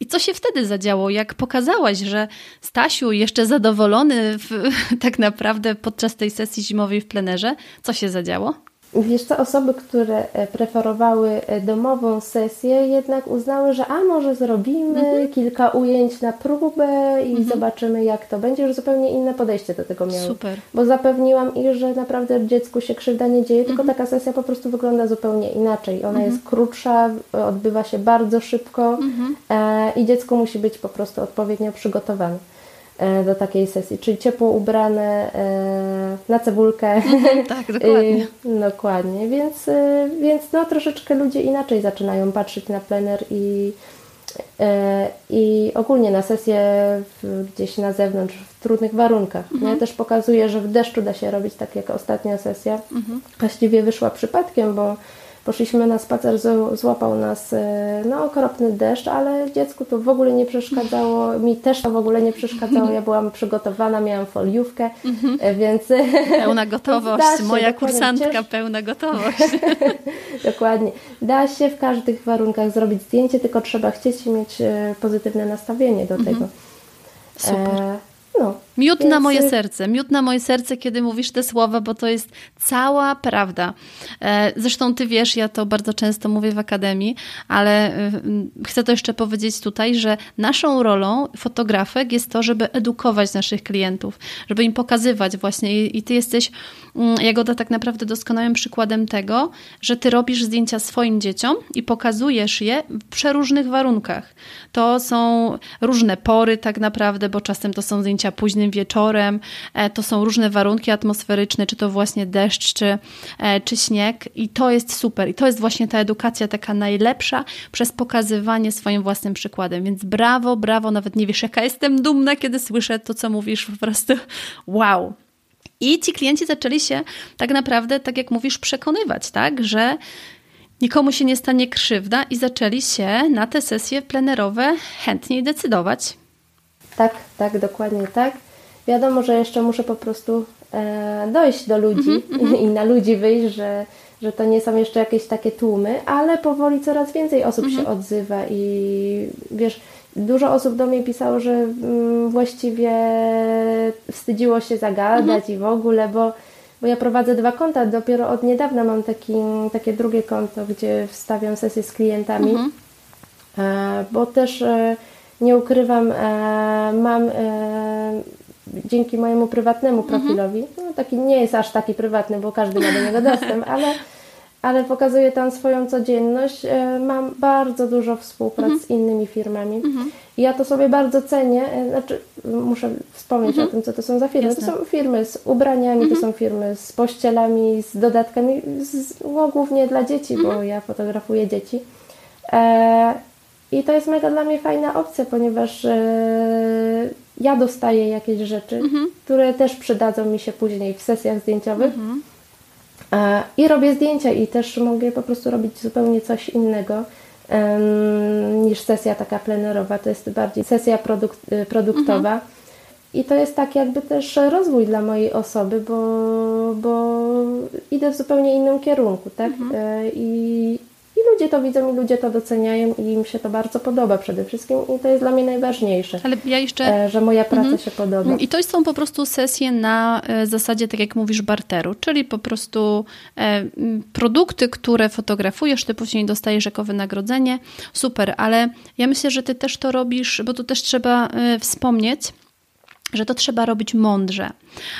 [SPEAKER 1] I co się wtedy zadziało? Jak pokazałaś, że Stasiu jeszcze zadowolony w, tak naprawdę podczas tej sesji zimowej w plenerze, co się zadziało?
[SPEAKER 2] Wiesz co, osoby, które e, preferowały e, domową sesję, jednak uznały, że a może zrobimy mhm. kilka ujęć na próbę i mhm. zobaczymy jak to będzie. Już zupełnie inne podejście do tego miały.
[SPEAKER 1] Super.
[SPEAKER 2] Bo zapewniłam ich, że naprawdę dziecku się krzywda nie dzieje, tylko mhm. taka sesja po prostu wygląda zupełnie inaczej. Ona jest krótsza, odbywa się bardzo szybko e, i dziecko musi być po prostu odpowiednio przygotowane. E, do takiej sesji, czyli ciepło ubrane e, na cebulkę.
[SPEAKER 1] Mhm, tak, dokładnie.
[SPEAKER 2] dokładnie, więc, e, więc no, troszeczkę ludzie inaczej zaczynają patrzeć na plener i, i ogólnie na sesję gdzieś na zewnątrz w trudnych warunkach. Mhm. Ja też pokazuję, że w deszczu da się robić tak jak ostatnia sesja. Mhm. Właściwie wyszła przypadkiem, bo Poszliśmy na spacer, złapał nas e, no, okropny deszcz, ale dziecku to w ogóle nie przeszkadzało, mi też to w ogóle nie przeszkadzało. Ja byłam przygotowana, miałam foliówkę, mhm. więc.
[SPEAKER 1] Pełna gotowość, się, moja kursantka, cięż... pełna gotowość.
[SPEAKER 2] dokładnie. Da się w każdych warunkach zrobić zdjęcie, tylko trzeba chcieć i mieć e, pozytywne nastawienie do mhm. tego.
[SPEAKER 1] Super. E,
[SPEAKER 2] no,
[SPEAKER 1] Miód Więc... na moje serce, miód na moje serce, kiedy mówisz te słowa, bo to jest cała prawda. E, zresztą ty wiesz, ja to bardzo często mówię w akademii, ale y, chcę to jeszcze powiedzieć tutaj, że naszą rolą fotografek jest to, żeby edukować naszych klientów, żeby im pokazywać właśnie i ty jesteś, mm, Jagoda, tak naprawdę doskonałym przykładem tego, że ty robisz zdjęcia swoim dzieciom i pokazujesz je w przeróżnych warunkach. To są różne pory tak naprawdę, bo czasem to są zdjęcia późnym wieczorem, e, to są różne warunki atmosferyczne, czy to właśnie deszcz, czy, e, czy śnieg i to jest super. I to jest właśnie ta edukacja taka najlepsza przez pokazywanie swoim własnym przykładem. Więc brawo, brawo, nawet nie wiesz jaka jestem dumna, kiedy słyszę to, co mówisz, po prostu wow. I ci klienci zaczęli się tak naprawdę, tak jak mówisz, przekonywać, tak, że nikomu się nie stanie krzywda i zaczęli się na te sesje plenerowe chętniej decydować.
[SPEAKER 2] Tak, tak, dokładnie tak. Wiadomo, że jeszcze muszę po prostu e, dojść do ludzi mm -hmm, i na ludzi wyjść, że, że to nie są jeszcze jakieś takie tłumy, ale powoli coraz więcej osób mm -hmm. się mhm. odzywa i wiesz, dużo osób do mnie pisało, że mm, właściwie wstydziło się zagadać mm -hmm. i w ogóle, bo bo ja prowadzę dwa konta, dopiero od niedawna mam taki, takie drugie konto, gdzie wstawiam sesje z klientami, mhm. e, bo też e, nie ukrywam, e, mam dzięki mojemu prywatnemu mhm. profilowi, no taki nie jest aż taki prywatny, bo każdy ma do niego dostęp, ale ale pokazuję tam swoją codzienność. E, mam bardzo dużo współprac mhm. z innymi firmami. Mhm. I ja to sobie bardzo cenię. E, znaczy, muszę wspomnieć mhm. o tym, co to są za firmy. Jasne. To są firmy z ubraniami, to mhm. są firmy z pościelami, z dodatkami, z, no, głównie dla dzieci, bo mhm. ja fotografuję dzieci. E, I to jest mega dla mnie fajna opcja, ponieważ e, ja dostaję jakieś rzeczy, mhm. które też przydadzą mi się później w sesjach zdjęciowych. I robię zdjęcia i też mogę po prostu robić zupełnie coś innego niż sesja taka plenerowa. To jest bardziej sesja produk y, produktowa. Mhm. I to jest tak jakby też rozwój dla mojej osoby, bo, bo idę w zupełnie innym kierunku, tak? Mhm. E, I, i ludzie to widzą i ludzie to doceniają i im się to bardzo podoba przede wszystkim i to jest dla mnie najważniejsze. Ale ja jeszcze... E, że moja praca mhm. się podoba.
[SPEAKER 1] I to są po prostu sesje na e, zasadzie, tak jak mówisz, barteru, czyli po prostu e, produkty, które fotografujesz, ty później dostajesz jako wynagrodzenie. Super, ale ja myślę, że ty też to robisz, bo tu też trzeba wspomnieć, że to trzeba robić mądrze.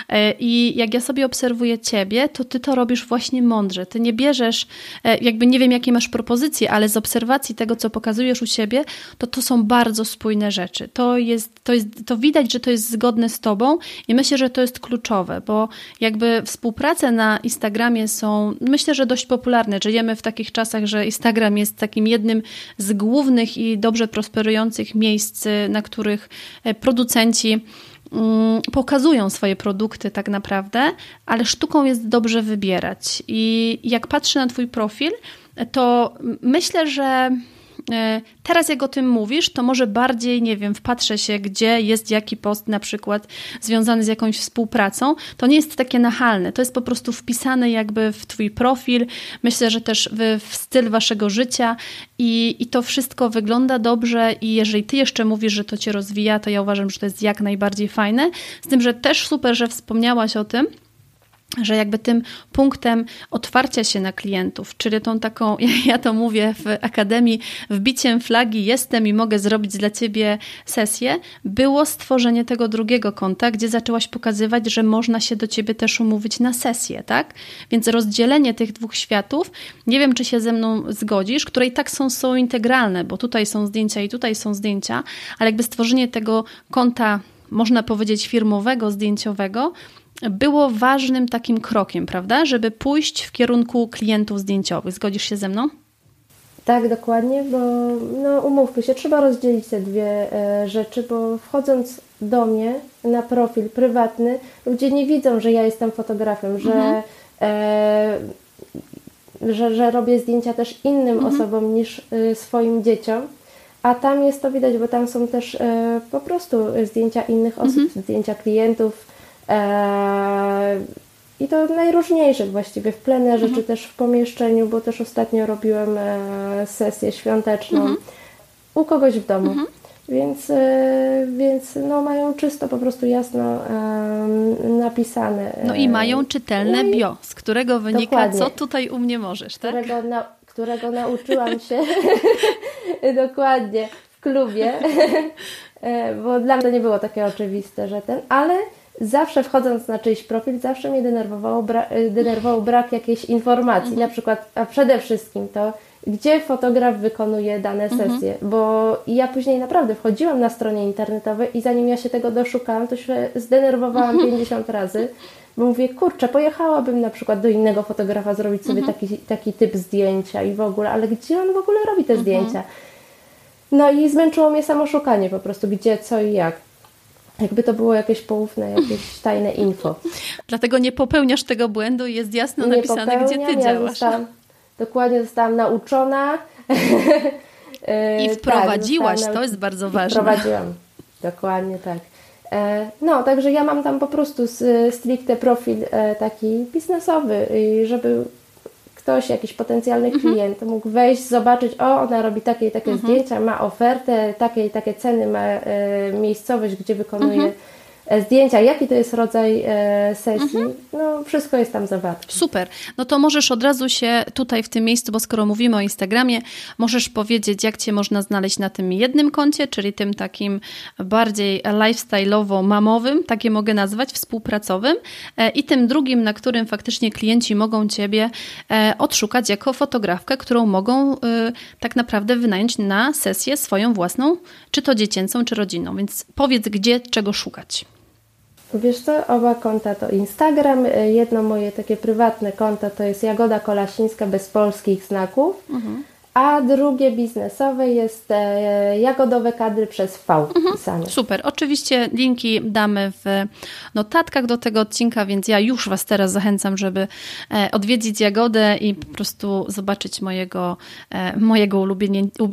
[SPEAKER 1] E, I jak ja sobie obserwuję ciebie, to ty to robisz właśnie mądrze. Ty nie bierzesz, e, jakby nie wiem, jakie masz propozycje, ale z obserwacji tego, co pokazujesz u siebie, to to są bardzo spójne rzeczy. To jest, to jest, to widać, że to jest zgodne z tobą i myślę, że to jest kluczowe, bo jakby współprace na Instagramie są, myślę, że dość popularne. Żyjemy w takich czasach, że Instagram jest takim jednym z głównych i dobrze prosperujących miejsc, na których e, producenci pokazują swoje produkty tak naprawdę, ale sztuką jest dobrze wybierać. I jak patrzę na Twój profil, to myślę, że teraz jak o tym mówisz, to może bardziej, nie wiem, wpatrzę się, gdzie jest jaki post na przykład związany z jakąś współpracą. To nie jest takie nachalne, to jest po prostu wpisane jakby w twój profil. Myślę, że też w, w styl waszego życia i, i to wszystko wygląda dobrze i jeżeli ty jeszcze mówisz, że to cię rozwija, to ja uważam, że to jest jak najbardziej fajne. Z tym, że też super, że wspomniałaś o tym, że jakby tym punktem otwarcia się na klientów, czyli tą taką, ja to mówię w akademii, wbiciem flagi jestem i mogę zrobić dla ciebie sesję, było stworzenie tego drugiego konta, gdzie zaczęłaś pokazywać, że można się do ciebie też umówić na sesję, tak? Więc rozdzielenie tych dwóch światów, nie wiem, czy się ze mną zgodzisz, które i tak są, są integralne, bo tutaj są zdjęcia i tutaj są zdjęcia, ale jakby stworzenie tego konta, można powiedzieć, firmowego, zdjęciowego, było ważnym takim krokiem, prawda? Żeby pójść w kierunku klientów zdjęciowych. Zgodzisz się ze mną?
[SPEAKER 2] Tak, dokładnie, bo no, umówmy się, trzeba rozdzielić te dwie e, rzeczy, bo wchodząc do mnie na profil prywatny, ludzie nie widzą, że ja jestem fotografem, że, mhm. e, że, że robię zdjęcia też innym mhm. osobom niż e, swoim dzieciom. A tam jest to widać, bo tam są też e, po prostu zdjęcia innych osób, mhm. zdjęcia klientów, I to najróżniejszych właściwie w plenerze, mhm. czy też w pomieszczeniu, bo też ostatnio robiłem e, sesję świąteczną mhm. u kogoś w domu. Mhm. Więc, e, więc no, mają czysto, po prostu jasno napisane.
[SPEAKER 1] No i mają czytelne no bio, z którego wynika, Dokładnie. co tutaj u mnie możesz, tak?
[SPEAKER 2] Którego, na, którego nauczyłam się dokładnie w klubie, bo dla mnie to nie było takie oczywiste, że ten, ale zawsze wchodząc na czyjś profil, zawsze mnie denerwowało bra denerwował brak jakiejś informacji, mhm. na przykład, a przede wszystkim to, gdzie fotograf wykonuje dane mhm. sesje, mhm. bo ja później naprawdę wchodziłam na stronie internetowej i zanim ja się tego doszukałam, to się zdenerwowałam 50 razy, bo mówię, kurczę, pojechałabym na przykład do innego fotografa zrobić sobie mhm. taki, taki typ zdjęcia i w ogóle, ale gdzie on w ogóle robi te mhm. zdjęcia? No i zmęczyło mnie samo szukanie po prostu, gdzie, co i jak jakby to było jakieś poufne, jakieś tajne info.
[SPEAKER 1] Dlatego nie popełniasz tego błędu i jest jasno nie napisane, gdzie ty ja działasz.
[SPEAKER 2] Zostałam, dokładnie zostałam nauczona.
[SPEAKER 1] I tak, wprowadziłaś, tak, to jest bardzo ważne.
[SPEAKER 2] Wprowadziłam, dokładnie tak. E, no, także ja mam tam po prostu stricte profil e, taki biznesowy, żeby ktoś, jakiś potencjalny mhm. klient mógł wejść, zobaczyć, o, ona robi takie i takie mhm. zdjęcia, ma ofertę, takie i takie ceny, ma e, miejscowość, gdzie wykonuje mhm. E, zdjęcia, jaki to jest rodzaj e, sesji, mhm. no wszystko jest tam zawarte.
[SPEAKER 1] Super. No to możesz od razu się tutaj w tym miejscu, bo skoro mówimy o Instagramie, możesz powiedzieć, jak Cię można znaleźć na tym jednym koncie, czyli tym takim bardziej lifestyle'owo-mamowym, takie mogę nazwać, współpracowym e, i tym drugim, na którym faktycznie klienci mogą Ciebie odszukać jako fotografkę, którą mogą tak naprawdę wynająć na sesję swoją własną, czy to dziecięcą, czy rodzinną. Więc powiedz, gdzie czego szukać.
[SPEAKER 2] Wiesz co, oba konta to Instagram, y, jedno moje takie prywatne konto to jest Jagoda Kolasińska bez polskich znaków. Mhm a drugie biznesowe jest e, jagodowe kadry przez V mhm, pisane.
[SPEAKER 1] Super. Oczywiście linki damy w notatkach do tego odcinka, więc ja już Was teraz zachęcam, żeby e, odwiedzić Jagodę i po prostu zobaczyć mojego, e, mojego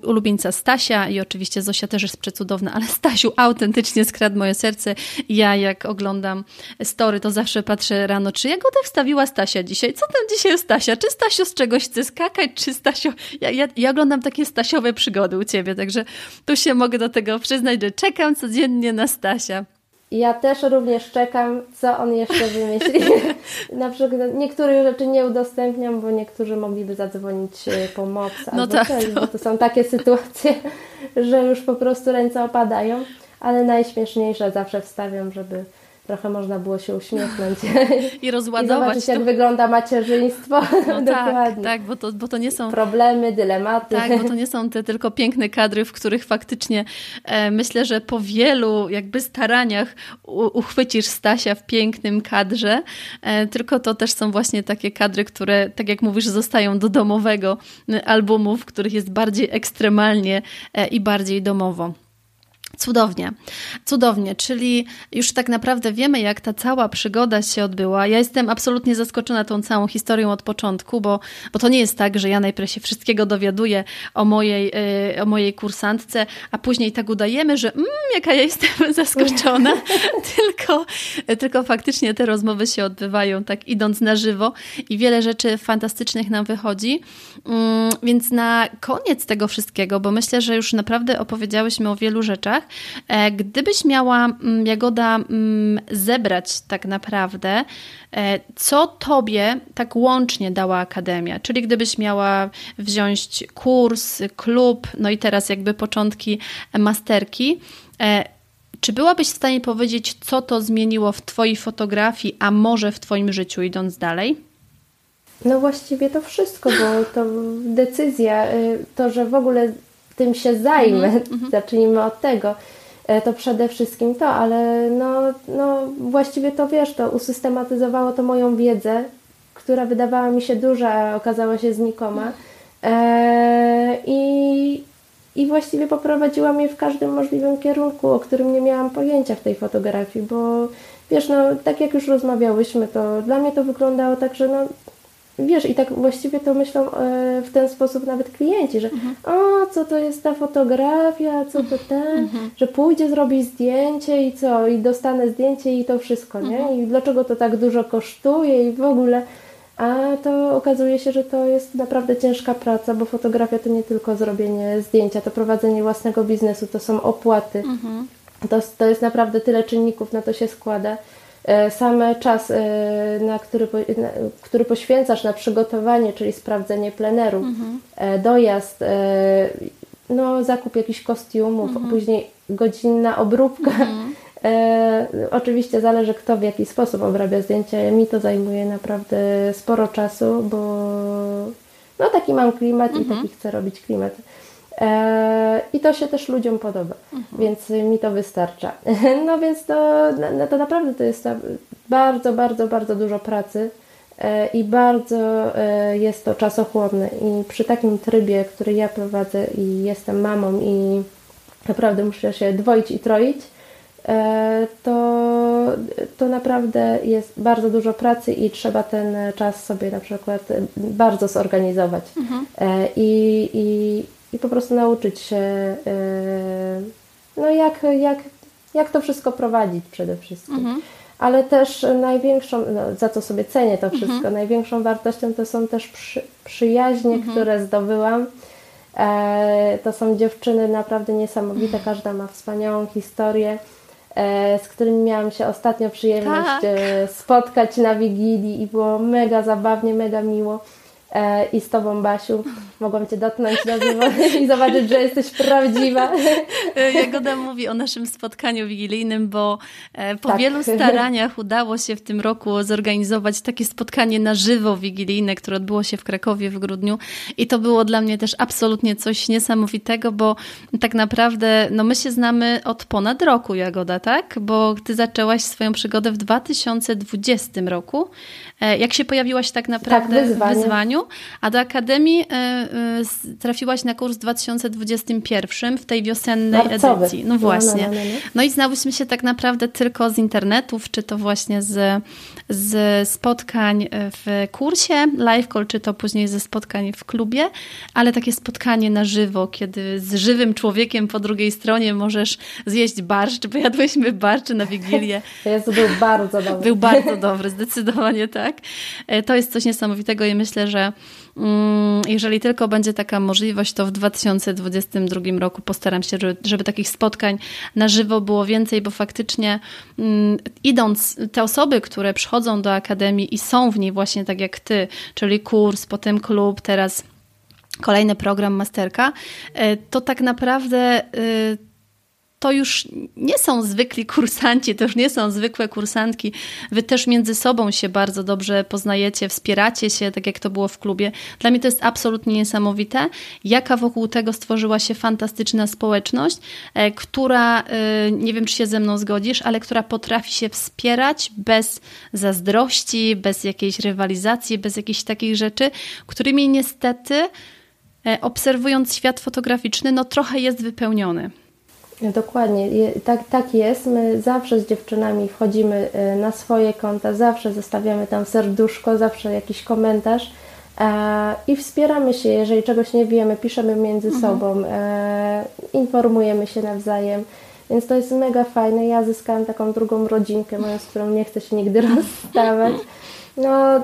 [SPEAKER 1] ulubieńca Stasia i oczywiście Zosia też jest przecudowna, ale Stasiu autentycznie skradł moje serce. Ja jak oglądam story, to zawsze patrzę rano, czy Jagoda wstawiła Stasia dzisiaj? Co tam dzisiaj Stasia? Czy Stasiu z czegoś chce skakać? Czy Stasiu... Ja, ja, ja oglądam takie Stasiowe przygody u Ciebie, także tu się mogę do tego przyznać, że czekam codziennie na Stasia.
[SPEAKER 2] Ja też również czekam, co on jeszcze wymyśli. na przykład niektórych rzeczy nie udostępniam, bo niektórzy mogliby zadzwonić e, po moc no albo tak, coś, to... bo to są takie sytuacje, że już po prostu ręce opadają, ale najśmieszniejsze zawsze wstawiam, żeby trochę można było się uśmiechnąć
[SPEAKER 1] i rozładować. I
[SPEAKER 2] zobaczyć, jak wygląda macierzyństwo.
[SPEAKER 1] No tak, tak bo, to, bo to nie są...
[SPEAKER 2] Problemy, dylematy.
[SPEAKER 1] Tak, bo to nie są te tylko piękne kadry, w których faktycznie e, myślę, że po wielu jakby staraniach u, uchwycisz Stasia w pięknym kadrze, e, tylko to też są właśnie takie kadry, które, tak jak mówisz, zostają do domowego albumu, w których jest bardziej ekstremalnie e, i bardziej domowo. Cudownie, cudownie, czyli już tak naprawdę wiemy, jak ta cała przygoda się odbyła. Ja jestem absolutnie zaskoczona tą całą historią od początku, bo, bo to nie jest tak, że ja najpierw się wszystkiego dowiaduję o mojej, yy, o mojej kursantce, a później tak udajemy, że mm, jaka ja jestem zaskoczona, tylko, tylko faktycznie te rozmowy się odbywają tak idąc na żywo i wiele rzeczy fantastycznych nam wychodzi. Yy, więc na koniec tego wszystkiego, bo myślę, że już naprawdę opowiedziałyśmy o wielu rzeczach, E, gdybyś miała, mm, Jagoda, mm, zebrać tak naprawdę, e, co tobie tak łącznie dała Akademia? Czyli gdybyś miała wziąć kurs, klub, no i teraz jakby początki masterki, e, czy byłabyś w stanie powiedzieć, co to zmieniło w Twojej fotografii, a może w Twoim życiu, idąc dalej?
[SPEAKER 2] No właściwie to wszystko, bo to decyzja, y, to, że w ogóle tym się zajmę, mm -hmm. zacznijmy od tego, e, to przede wszystkim to, ale no, no właściwie to wiesz, to usystematyzowało to moją wiedzę, która wydawała mi się duża, a okazała się znikoma. E, i, I właściwie poprowadziła mnie w każdym możliwym kierunku, o którym nie miałam pojęcia w tej fotografii, bo wiesz, no tak jak już rozmawiałyśmy, to dla mnie to wyglądało tak, że no Wiesz, i tak właściwie to myślą e, w ten sposób nawet klienci, że mhm. o, co to jest ta fotografia, co to ten, mhm. że pójdzie zrobić zdjęcie i co, i dostanę zdjęcie i to wszystko, nie? Mhm. I dlaczego to tak dużo kosztuje i w ogóle. a to okazuje się, że to jest naprawdę ciężka praca, bo fotografia to nie tylko zrobienie zdjęcia, to prowadzenie własnego biznesu, to są opłaty. Mhm. To, to jest naprawdę tyle czynników, na to się składa. E, sam czas, e, na który, na, który poświęcasz na przygotowanie, czyli sprawdzenie pleneru, mhm. E, dojazd, no, zakup jakichś kostiumów, mhm. później godzinna obróbka. Mhm. E, oczywiście zależy kto w jaki sposób obrabia zdjęcia. Mi to zajmuje naprawdę sporo czasu, bo no taki mam klimat mhm. i taki chcę robić klimat. E, I to się też ludziom podoba, mhm. więc mi to wystarcza. No więc to, no, to naprawdę to jest bardzo, bardzo, bardzo dużo pracy e, i bardzo e, jest to czasochłonne. I przy takim trybie, który ja prowadzę i jestem mamą i naprawdę muszę się dwoić i troić, to, to naprawdę jest bardzo dużo pracy i trzeba ten czas sobie na przykład bardzo zorganizować mhm. I, i, i po prostu nauczyć się e, no jak, jak, jak to wszystko prowadzić przede wszystkim. Mhm. Ale też największą, no, za co sobie cenię to wszystko, mhm. największą wartością to są też przy, przyjaźnie, mhm. które zdobyłam. to są dziewczyny naprawdę niesamowite, każda ma wspaniałą historię. E, z którymi miałam się ostatnio przyjemność tak. E, spotkać na Wigilii i było mega zabawnie, mega miło. E, i z Tobą, Basiu, mogłam Cię dotknąć żywo i zobaczyć, że jesteś prawdziwa.
[SPEAKER 1] Jagoda mówi o naszym spotkaniu wigilijnym, bo e, po tak. wielu staraniach udało się w tym roku zorganizować takie spotkanie na żywo wigilijne, które odbyło się w Krakowie w grudniu i to było dla mnie też absolutnie coś niesamowitego, bo tak naprawdę no my się znamy od ponad roku, Jagoda, tak? Bo Ty zaczęłaś swoją przygodę w 2020 roku. E, jak się pojawiłaś tak naprawdę tak, wyzwanie. w wyzwaniu, a do Akademii e, e, trafiłaś na kurs w 2021 w tej wiosennej Marcowy. edycji. No właśnie. No, no, no, no, no, i znałyśmy się tak naprawdę tylko z internetów, czy to właśnie z, z spotkań w kursie live call, czy to później ze spotkań w klubie, ale takie spotkanie na żywo, kiedy z żywym człowiekiem po drugiej stronie możesz zjeść barszcz, bo jadłyśmy barszcz na Wigilię.
[SPEAKER 2] Jezu, był bardzo dobry.
[SPEAKER 1] Był bardzo dobry, zdecydowanie tak. E, to jest coś niesamowitego i myślę, że Mm, jeżeli tylko będzie taka możliwość, to w 2022 roku postaram się, żeby, żeby takich spotkań na żywo było więcej, bo faktycznie mm, idąc, te osoby, które przychodzą do Akademii i są w niej właśnie tak jak ty, czyli kurs, potem klub, teraz kolejny program masterka, e, to tak naprawdę e, to już nie są zwykli kursanci, to już nie są zwykłe kursantki. Wy też między sobą się bardzo dobrze poznajecie, wspieracie się, tak jak to było w klubie. Dla mnie to jest absolutnie niesamowite, jaka wokół tego stworzyła się fantastyczna społeczność, e, która, e, nie wiem czy się ze mną zgodzisz, ale która potrafi się wspierać bez zazdrości, bez jakiejś rywalizacji, bez jakichś takich rzeczy, którymi niestety e, obserwując świat fotograficzny, no trochę jest wypełniony.
[SPEAKER 2] Dokładnie, tak, tak jest. My zawsze z dziewczynami wchodzimy e, na swoje konta, zawsze zostawiamy tam serduszko, zawsze jakiś komentarz e, i wspieramy się, jeżeli czegoś nie wiemy, piszemy między mhm. sobą, e, informujemy się nawzajem. Więc to jest mega fajne. Ja zyskałam taką drugą rodzinkę, moją, z którą nie chcę się nigdy rozstawać. No,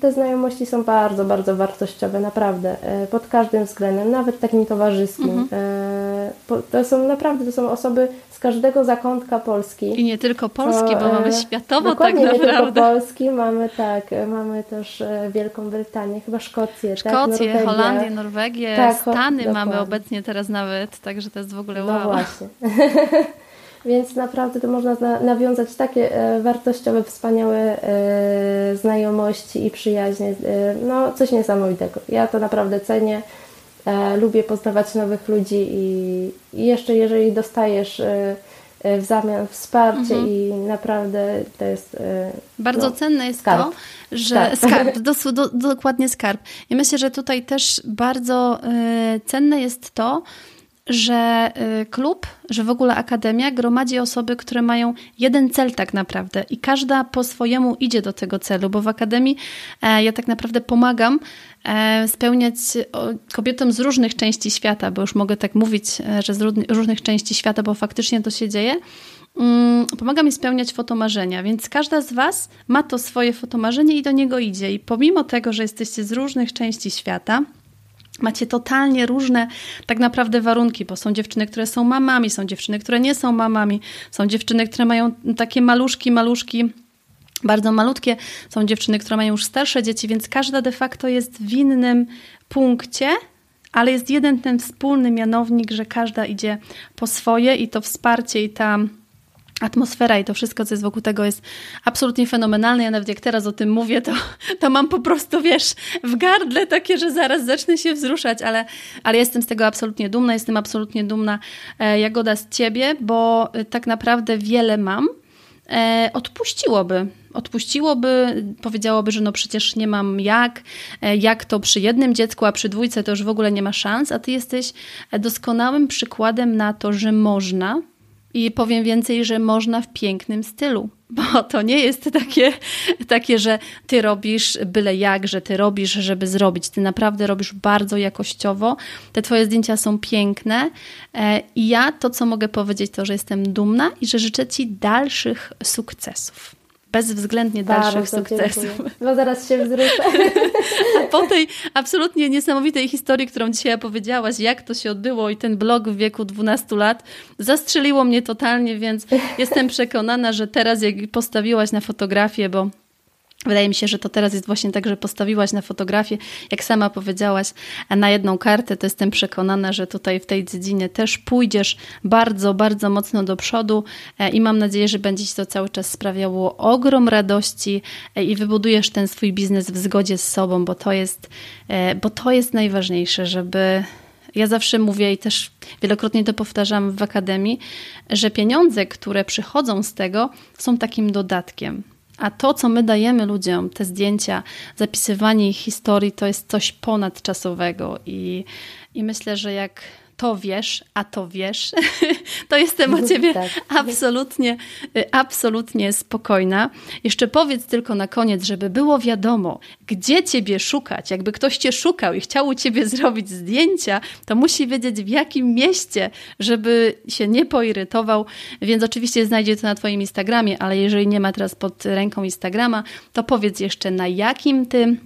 [SPEAKER 2] te znajomości są bardzo, bardzo wartościowe, naprawdę, e, pod każdym względem, nawet takim towarzyskim. Mhm. E, to są naprawdę, to są osoby z każdego zakątka Polski.
[SPEAKER 1] I nie tylko Polski, to, bo mamy e, światowo tak naprawdę.
[SPEAKER 2] nie tylko Polski, mamy tak, mamy też Wielką Brytanię, chyba Szkocję,
[SPEAKER 1] tak, Szkocję, tak, Holandię, Norwegię, tak, Stany dokładnie. mamy obecnie teraz nawet, także to jest w ogóle no wow.
[SPEAKER 2] No właśnie. Więc naprawdę to można nawiązać takie e, wartościowe, wspaniałe e, znajomości i przyjaźnie. E, no, coś niesamowitego. Ja to naprawdę cenię. Lubię poznawać nowych ludzi i, jeszcze jeżeli dostajesz w zamian wsparcie mhm. i naprawdę to jest.
[SPEAKER 1] Bardzo no, cenne jest skarb. to, że tak. skarb, do, do, dokładnie skarb. I myślę, że tutaj też bardzo cenne jest to, że y, klub, że w ogóle akademia gromadzi osoby, które mają jeden cel tak naprawdę i każda po swojemu idzie do tego celu, bo w akademii e, ja tak naprawdę pomagam e, spełniać kobietom z różnych części świata, bo już mogę tak mówić, e, że z różnych części świata, bo faktycznie to się dzieje, mm, pomaga mi spełniać fotomarzenia, więc każda z Was ma to swoje fotomarzenie i do niego idzie. I pomimo tego, że jesteście z różnych części świata, Macie totalnie różne tak naprawdę warunki, bo są dziewczyny, które są mamami, są dziewczyny, które nie są mamami, są dziewczyny, które mają takie maluszki, maluszki, bardzo malutkie, są dziewczyny, które mają już starsze dzieci, więc każda de facto jest w innym punkcie, ale jest jeden ten wspólny mianownik, że każda idzie po swoje i to wsparcie i ta atmosfera i to wszystko, co jest wokół tego, jest absolutnie fenomenalne. Ja nawet jak teraz o tym mówię, to, to mam po prostu, wiesz, w gardle takie, że zaraz zacznę się wzruszać, ale, ale jestem z tego absolutnie dumna. Jestem absolutnie dumna, e, Jagoda, z ciebie, bo e, tak naprawdę wiele mam. E, odpuściłoby. Odpuściłoby, powiedziałoby, że no przecież nie mam jak, jak to przy jednym dziecku, a przy dwójce to już w ogóle nie ma szans, a ty jesteś doskonałym przykładem na to, że można, i powiem więcej, że można w pięknym stylu, bo to nie jest takie, takie, że ty robisz byle jak, że ty robisz, żeby zrobić. Ty naprawdę robisz bardzo jakościowo. Te twoje zdjęcia są piękne e, i ja to, co mogę powiedzieć, to, że jestem dumna i że życzę ci dalszych sukcesów bezwzględnie dalszych Bardzo sukcesów. Dziękuję.
[SPEAKER 2] No zaraz się wzruszę.
[SPEAKER 1] A po tej absolutnie niesamowitej historii, którą dzisiaj opowiedziałaś, jak to się odbyło i ten blog w wieku 12 lat, zastrzeliło mnie totalnie, więc jestem przekonana, że teraz jak postawiłaś na fotografię, bo Wydaje mi się, że to teraz jest właśnie tak, że postawiłaś na fotografię, jak sama powiedziałaś, na jedną kartę, to jestem przekonana, że tutaj w tej dziedzinie też pójdziesz bardzo, bardzo mocno do przodu e, i mam nadzieję, że będzie Ci to cały czas sprawiało ogrom radości e, i wybudujesz ten swój biznes w zgodzie z sobą, bo to jest, e, bo to jest najważniejsze, żeby ja zawsze mówię i też wielokrotnie to powtarzam w akademii, że pieniądze, które przychodzą z tego, są takim dodatkiem. A to, co my dajemy ludziom, te zdjęcia, zapisywanie ich historii, to jest coś ponadczasowego. I, i myślę, że jak to wiesz, a to wiesz, to jestem o ciebie tak. absolutnie, absolutnie spokojna. Jeszcze powiedz tylko na koniec, żeby było wiadomo, gdzie ciebie szukać. Jakby ktoś cię szukał i chciał u ciebie zrobić zdjęcia, to musi wiedzieć w jakim mieście, żeby się nie poirytował. Więc oczywiście znajdzie to na twoim Instagramie, ale jeżeli nie ma teraz pod ręką Instagrama, to powiedz jeszcze na jakim ty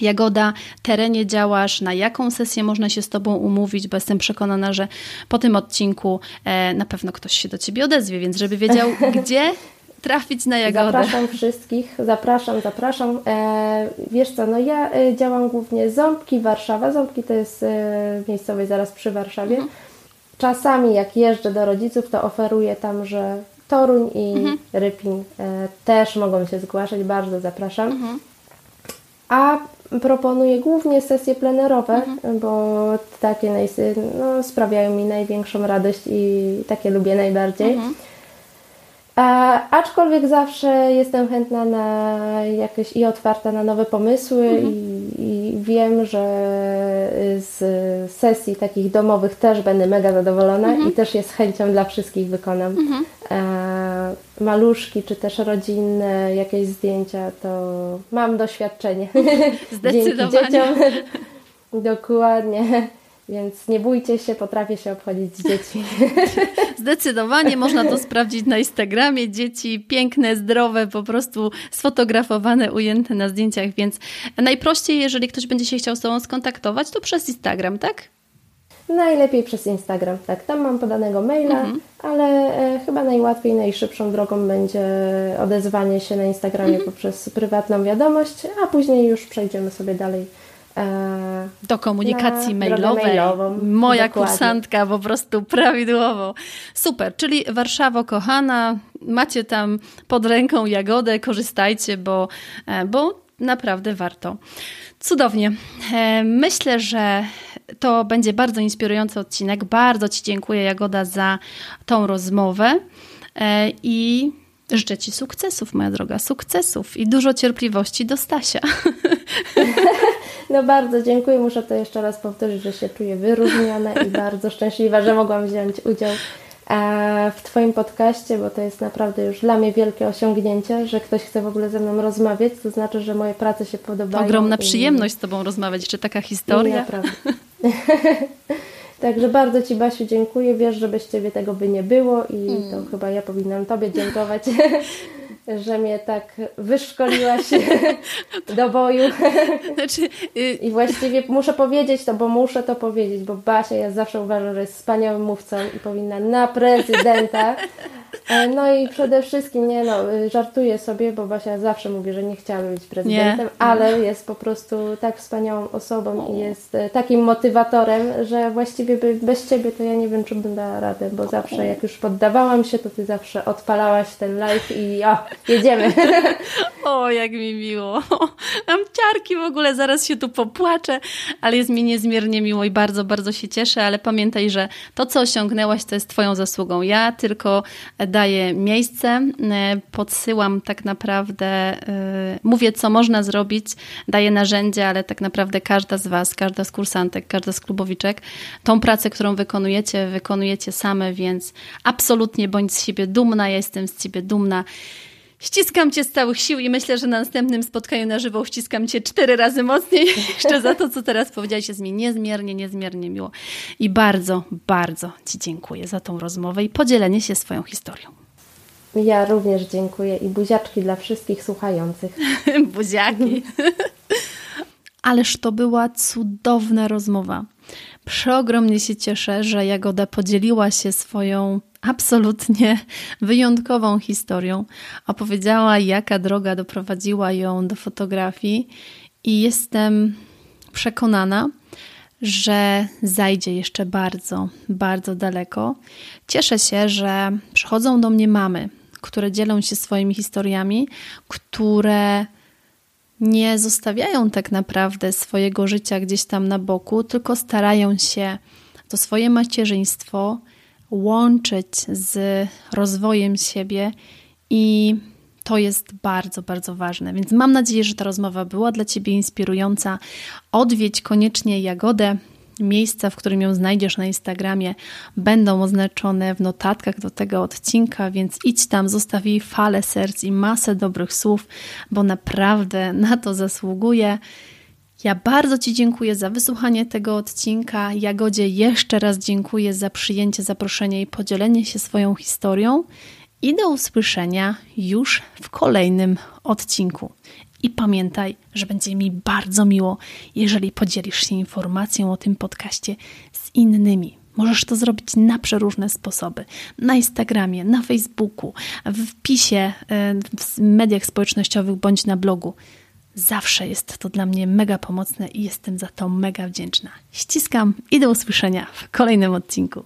[SPEAKER 1] Jagoda, terenie działasz, na jaką sesję można się z Tobą umówić, bo jestem przekonana, że po tym odcinku e, na pewno ktoś się do Ciebie odezwie, więc żeby wiedział, gdzie trafić na Jagodę.
[SPEAKER 2] Zapraszam wszystkich, zapraszam, zapraszam. E, wiesz co, no ja e, działam głównie Ząbki, Warszawa. Ząbki to jest miejscowej zaraz przy Warszawie. Mhm. Czasami jak jeżdżę do rodziców, to oferuję tam, że Toruń i mhm. Rypin też mogą się zgłaszać, bardzo zapraszam. Mhm. A proponuję głównie sesje plenerowe, mhm. bo takie no, sprawiają mi największą radość i takie lubię najbardziej. Mhm. A, aczkolwiek zawsze jestem chętna na jakieś i otwarta na nowe pomysły mhm. i, i, wiem, że z sesji takich domowych też będę mega zadowolona mhm. i też je z chęcią dla wszystkich wykonam. Mhm. Maluszki czy też rodzinne jakieś zdjęcia, to mam doświadczenie.
[SPEAKER 1] Zdecydowanie.
[SPEAKER 2] Dzieciom. Dokładnie. Więc nie bójcie się, potrafię się obchodzić z dziećmi.
[SPEAKER 1] Zdecydowanie można to sprawdzić na Instagramie. Dzieci piękne, zdrowe, po prostu sfotografowane, ujęte na zdjęciach, więc najprościej, jeżeli ktoś będzie się chciał z Tobą skontaktować, to przez Instagram, tak?
[SPEAKER 2] Najlepiej przez Instagram, tak. Tam mam podanego maila, mhm. ale e, chyba najłatwiej, najszybszą drogą będzie odezwanie się na Instagramie mhm. poprzez prywatną wiadomość, a później już przejdziemy sobie dalej
[SPEAKER 1] E, do komunikacji mailowej. Mailową. Moja Dokładnie. kursantka po prostu prawidłowo. Super, czyli Warszawo kochana, macie tam pod ręką jagodę, korzystajcie, bo, e, bo naprawdę warto. Cudownie. E, myślę, że to będzie bardzo inspirujący odcinek. Bardzo Ci dziękuję, Jagoda, za tą rozmowę i życzę Ci sukcesów, moja droga, sukcesów i dużo cierpliwości do Stasia.
[SPEAKER 2] No bardzo dziękuję. Muszę to jeszcze raz powtórzyć, że się czuję wyróżniona i bardzo szczęśliwa, że mogłam wziąć udział e, w Twoim podcaście, bo to jest naprawdę już dla mnie wielkie osiągnięcie, że ktoś chce w ogóle ze mną rozmawiać. To znaczy, że moje prace się podobają.
[SPEAKER 1] Ogromna i... przyjemność z Tobą rozmawiać. Czy taka historia?
[SPEAKER 2] Naprawdę. Także bardzo Ci Basiu dziękuję. Wiesz, że bez Ciebie tego by nie było i mm. to chyba ja powinnam Tobie dziękować, że mnie tak wyszkoliłaś do boju. Znaczy, y I właściwie muszę powiedzieć to, bo muszę to powiedzieć, bo Basia ja zawsze uważam, że jest wspaniałym mówcą i powinna na prezydenta. E, no i przede wszystkim, nie no, y, żartuję sobie, bo Basia zawsze mówi, że nie chciałaby być prezydentem, nie. ale jest po prostu tak wspaniałą osobą i jest e, takim motywatorem, że właściwie bez Ciebie to ja nie wiem, czy bym dała radę, bo zawsze jak już poddawałam się, to Ty zawsze odpalałaś ten live i o, jedziemy.
[SPEAKER 1] O, jak mi miło. Mam ciarki w ogóle, zaraz się tu popłaczę, ale jest mi niezmiernie miło i bardzo, bardzo się cieszę, ale pamiętaj, że to, co osiągnęłaś, to jest Twoją zasługą. Ja tylko daję miejsce, e, podsyłam tak naprawdę, e, mówię, co można zrobić, daję narzędzia, ale tak naprawdę każda z Was, każda z kursantek, każda z klubowiczek, tą pracę, którą wykonujecie, wykonujecie same, więc absolutnie bądź z siebie dumna, ja jestem z Ciebie dumna. Ściskam Cię z całych sił i myślę, że na następnym spotkaniu na żywo ściskam Cię cztery razy mocniej jeszcze za to, co teraz powiedziałaś. Jest mi niezmiernie, niezmiernie miło. I bardzo, bardzo Ci dziękuję za tą rozmowę i podzielenie się swoją historią.
[SPEAKER 2] Ja również dziękuję i buziaczki dla wszystkich słuchających.
[SPEAKER 1] Buziaki. Ależ to była cudowna rozmowa. Przeogromnie się cieszę, że Jagoda podzieliła się swoją absolutnie wyjątkową historią. Opowiedziała, jaka droga doprowadziła ją do fotografii, i jestem przekonana, że zajdzie jeszcze bardzo, bardzo daleko. Cieszę się, że przychodzą do mnie mamy, które dzielą się swoimi historiami, które nie zostawiają tak naprawdę swojego życia gdzieś tam na boku, tylko starają się to swoje macierzyństwo łączyć z rozwojem siebie i to jest bardzo, bardzo ważne. Więc mam nadzieję, że ta rozmowa była dla Ciebie inspirująca. Odwiedź koniecznie Jagodę. Miejsca, w którym ją znajdziesz na Instagramie, będą oznaczone w notatkach do tego odcinka, więc idź tam, zostaw jej falę serc i masę dobrych słów, bo naprawdę na to zasługuje. Ja bardzo Ci dziękuję za wysłuchanie tego odcinka. Jagodzie jeszcze raz dziękuję za przyjęcie zaproszenia i podzielenie się swoją historią. I do usłyszenia już w kolejnym odcinku. I pamiętaj, że będzie mi bardzo miło, jeżeli podzielisz się informacją o tym podcaście z innymi. Możesz to zrobić na przeróżne sposoby. Na Instagramie, na Facebooku, w wpisie e, w mediach społecznościowych bądź na blogu. Zawsze jest to dla mnie mega pomocne i jestem za to mega wdzięczna. Ściskam i do usłyszenia w kolejnym odcinku.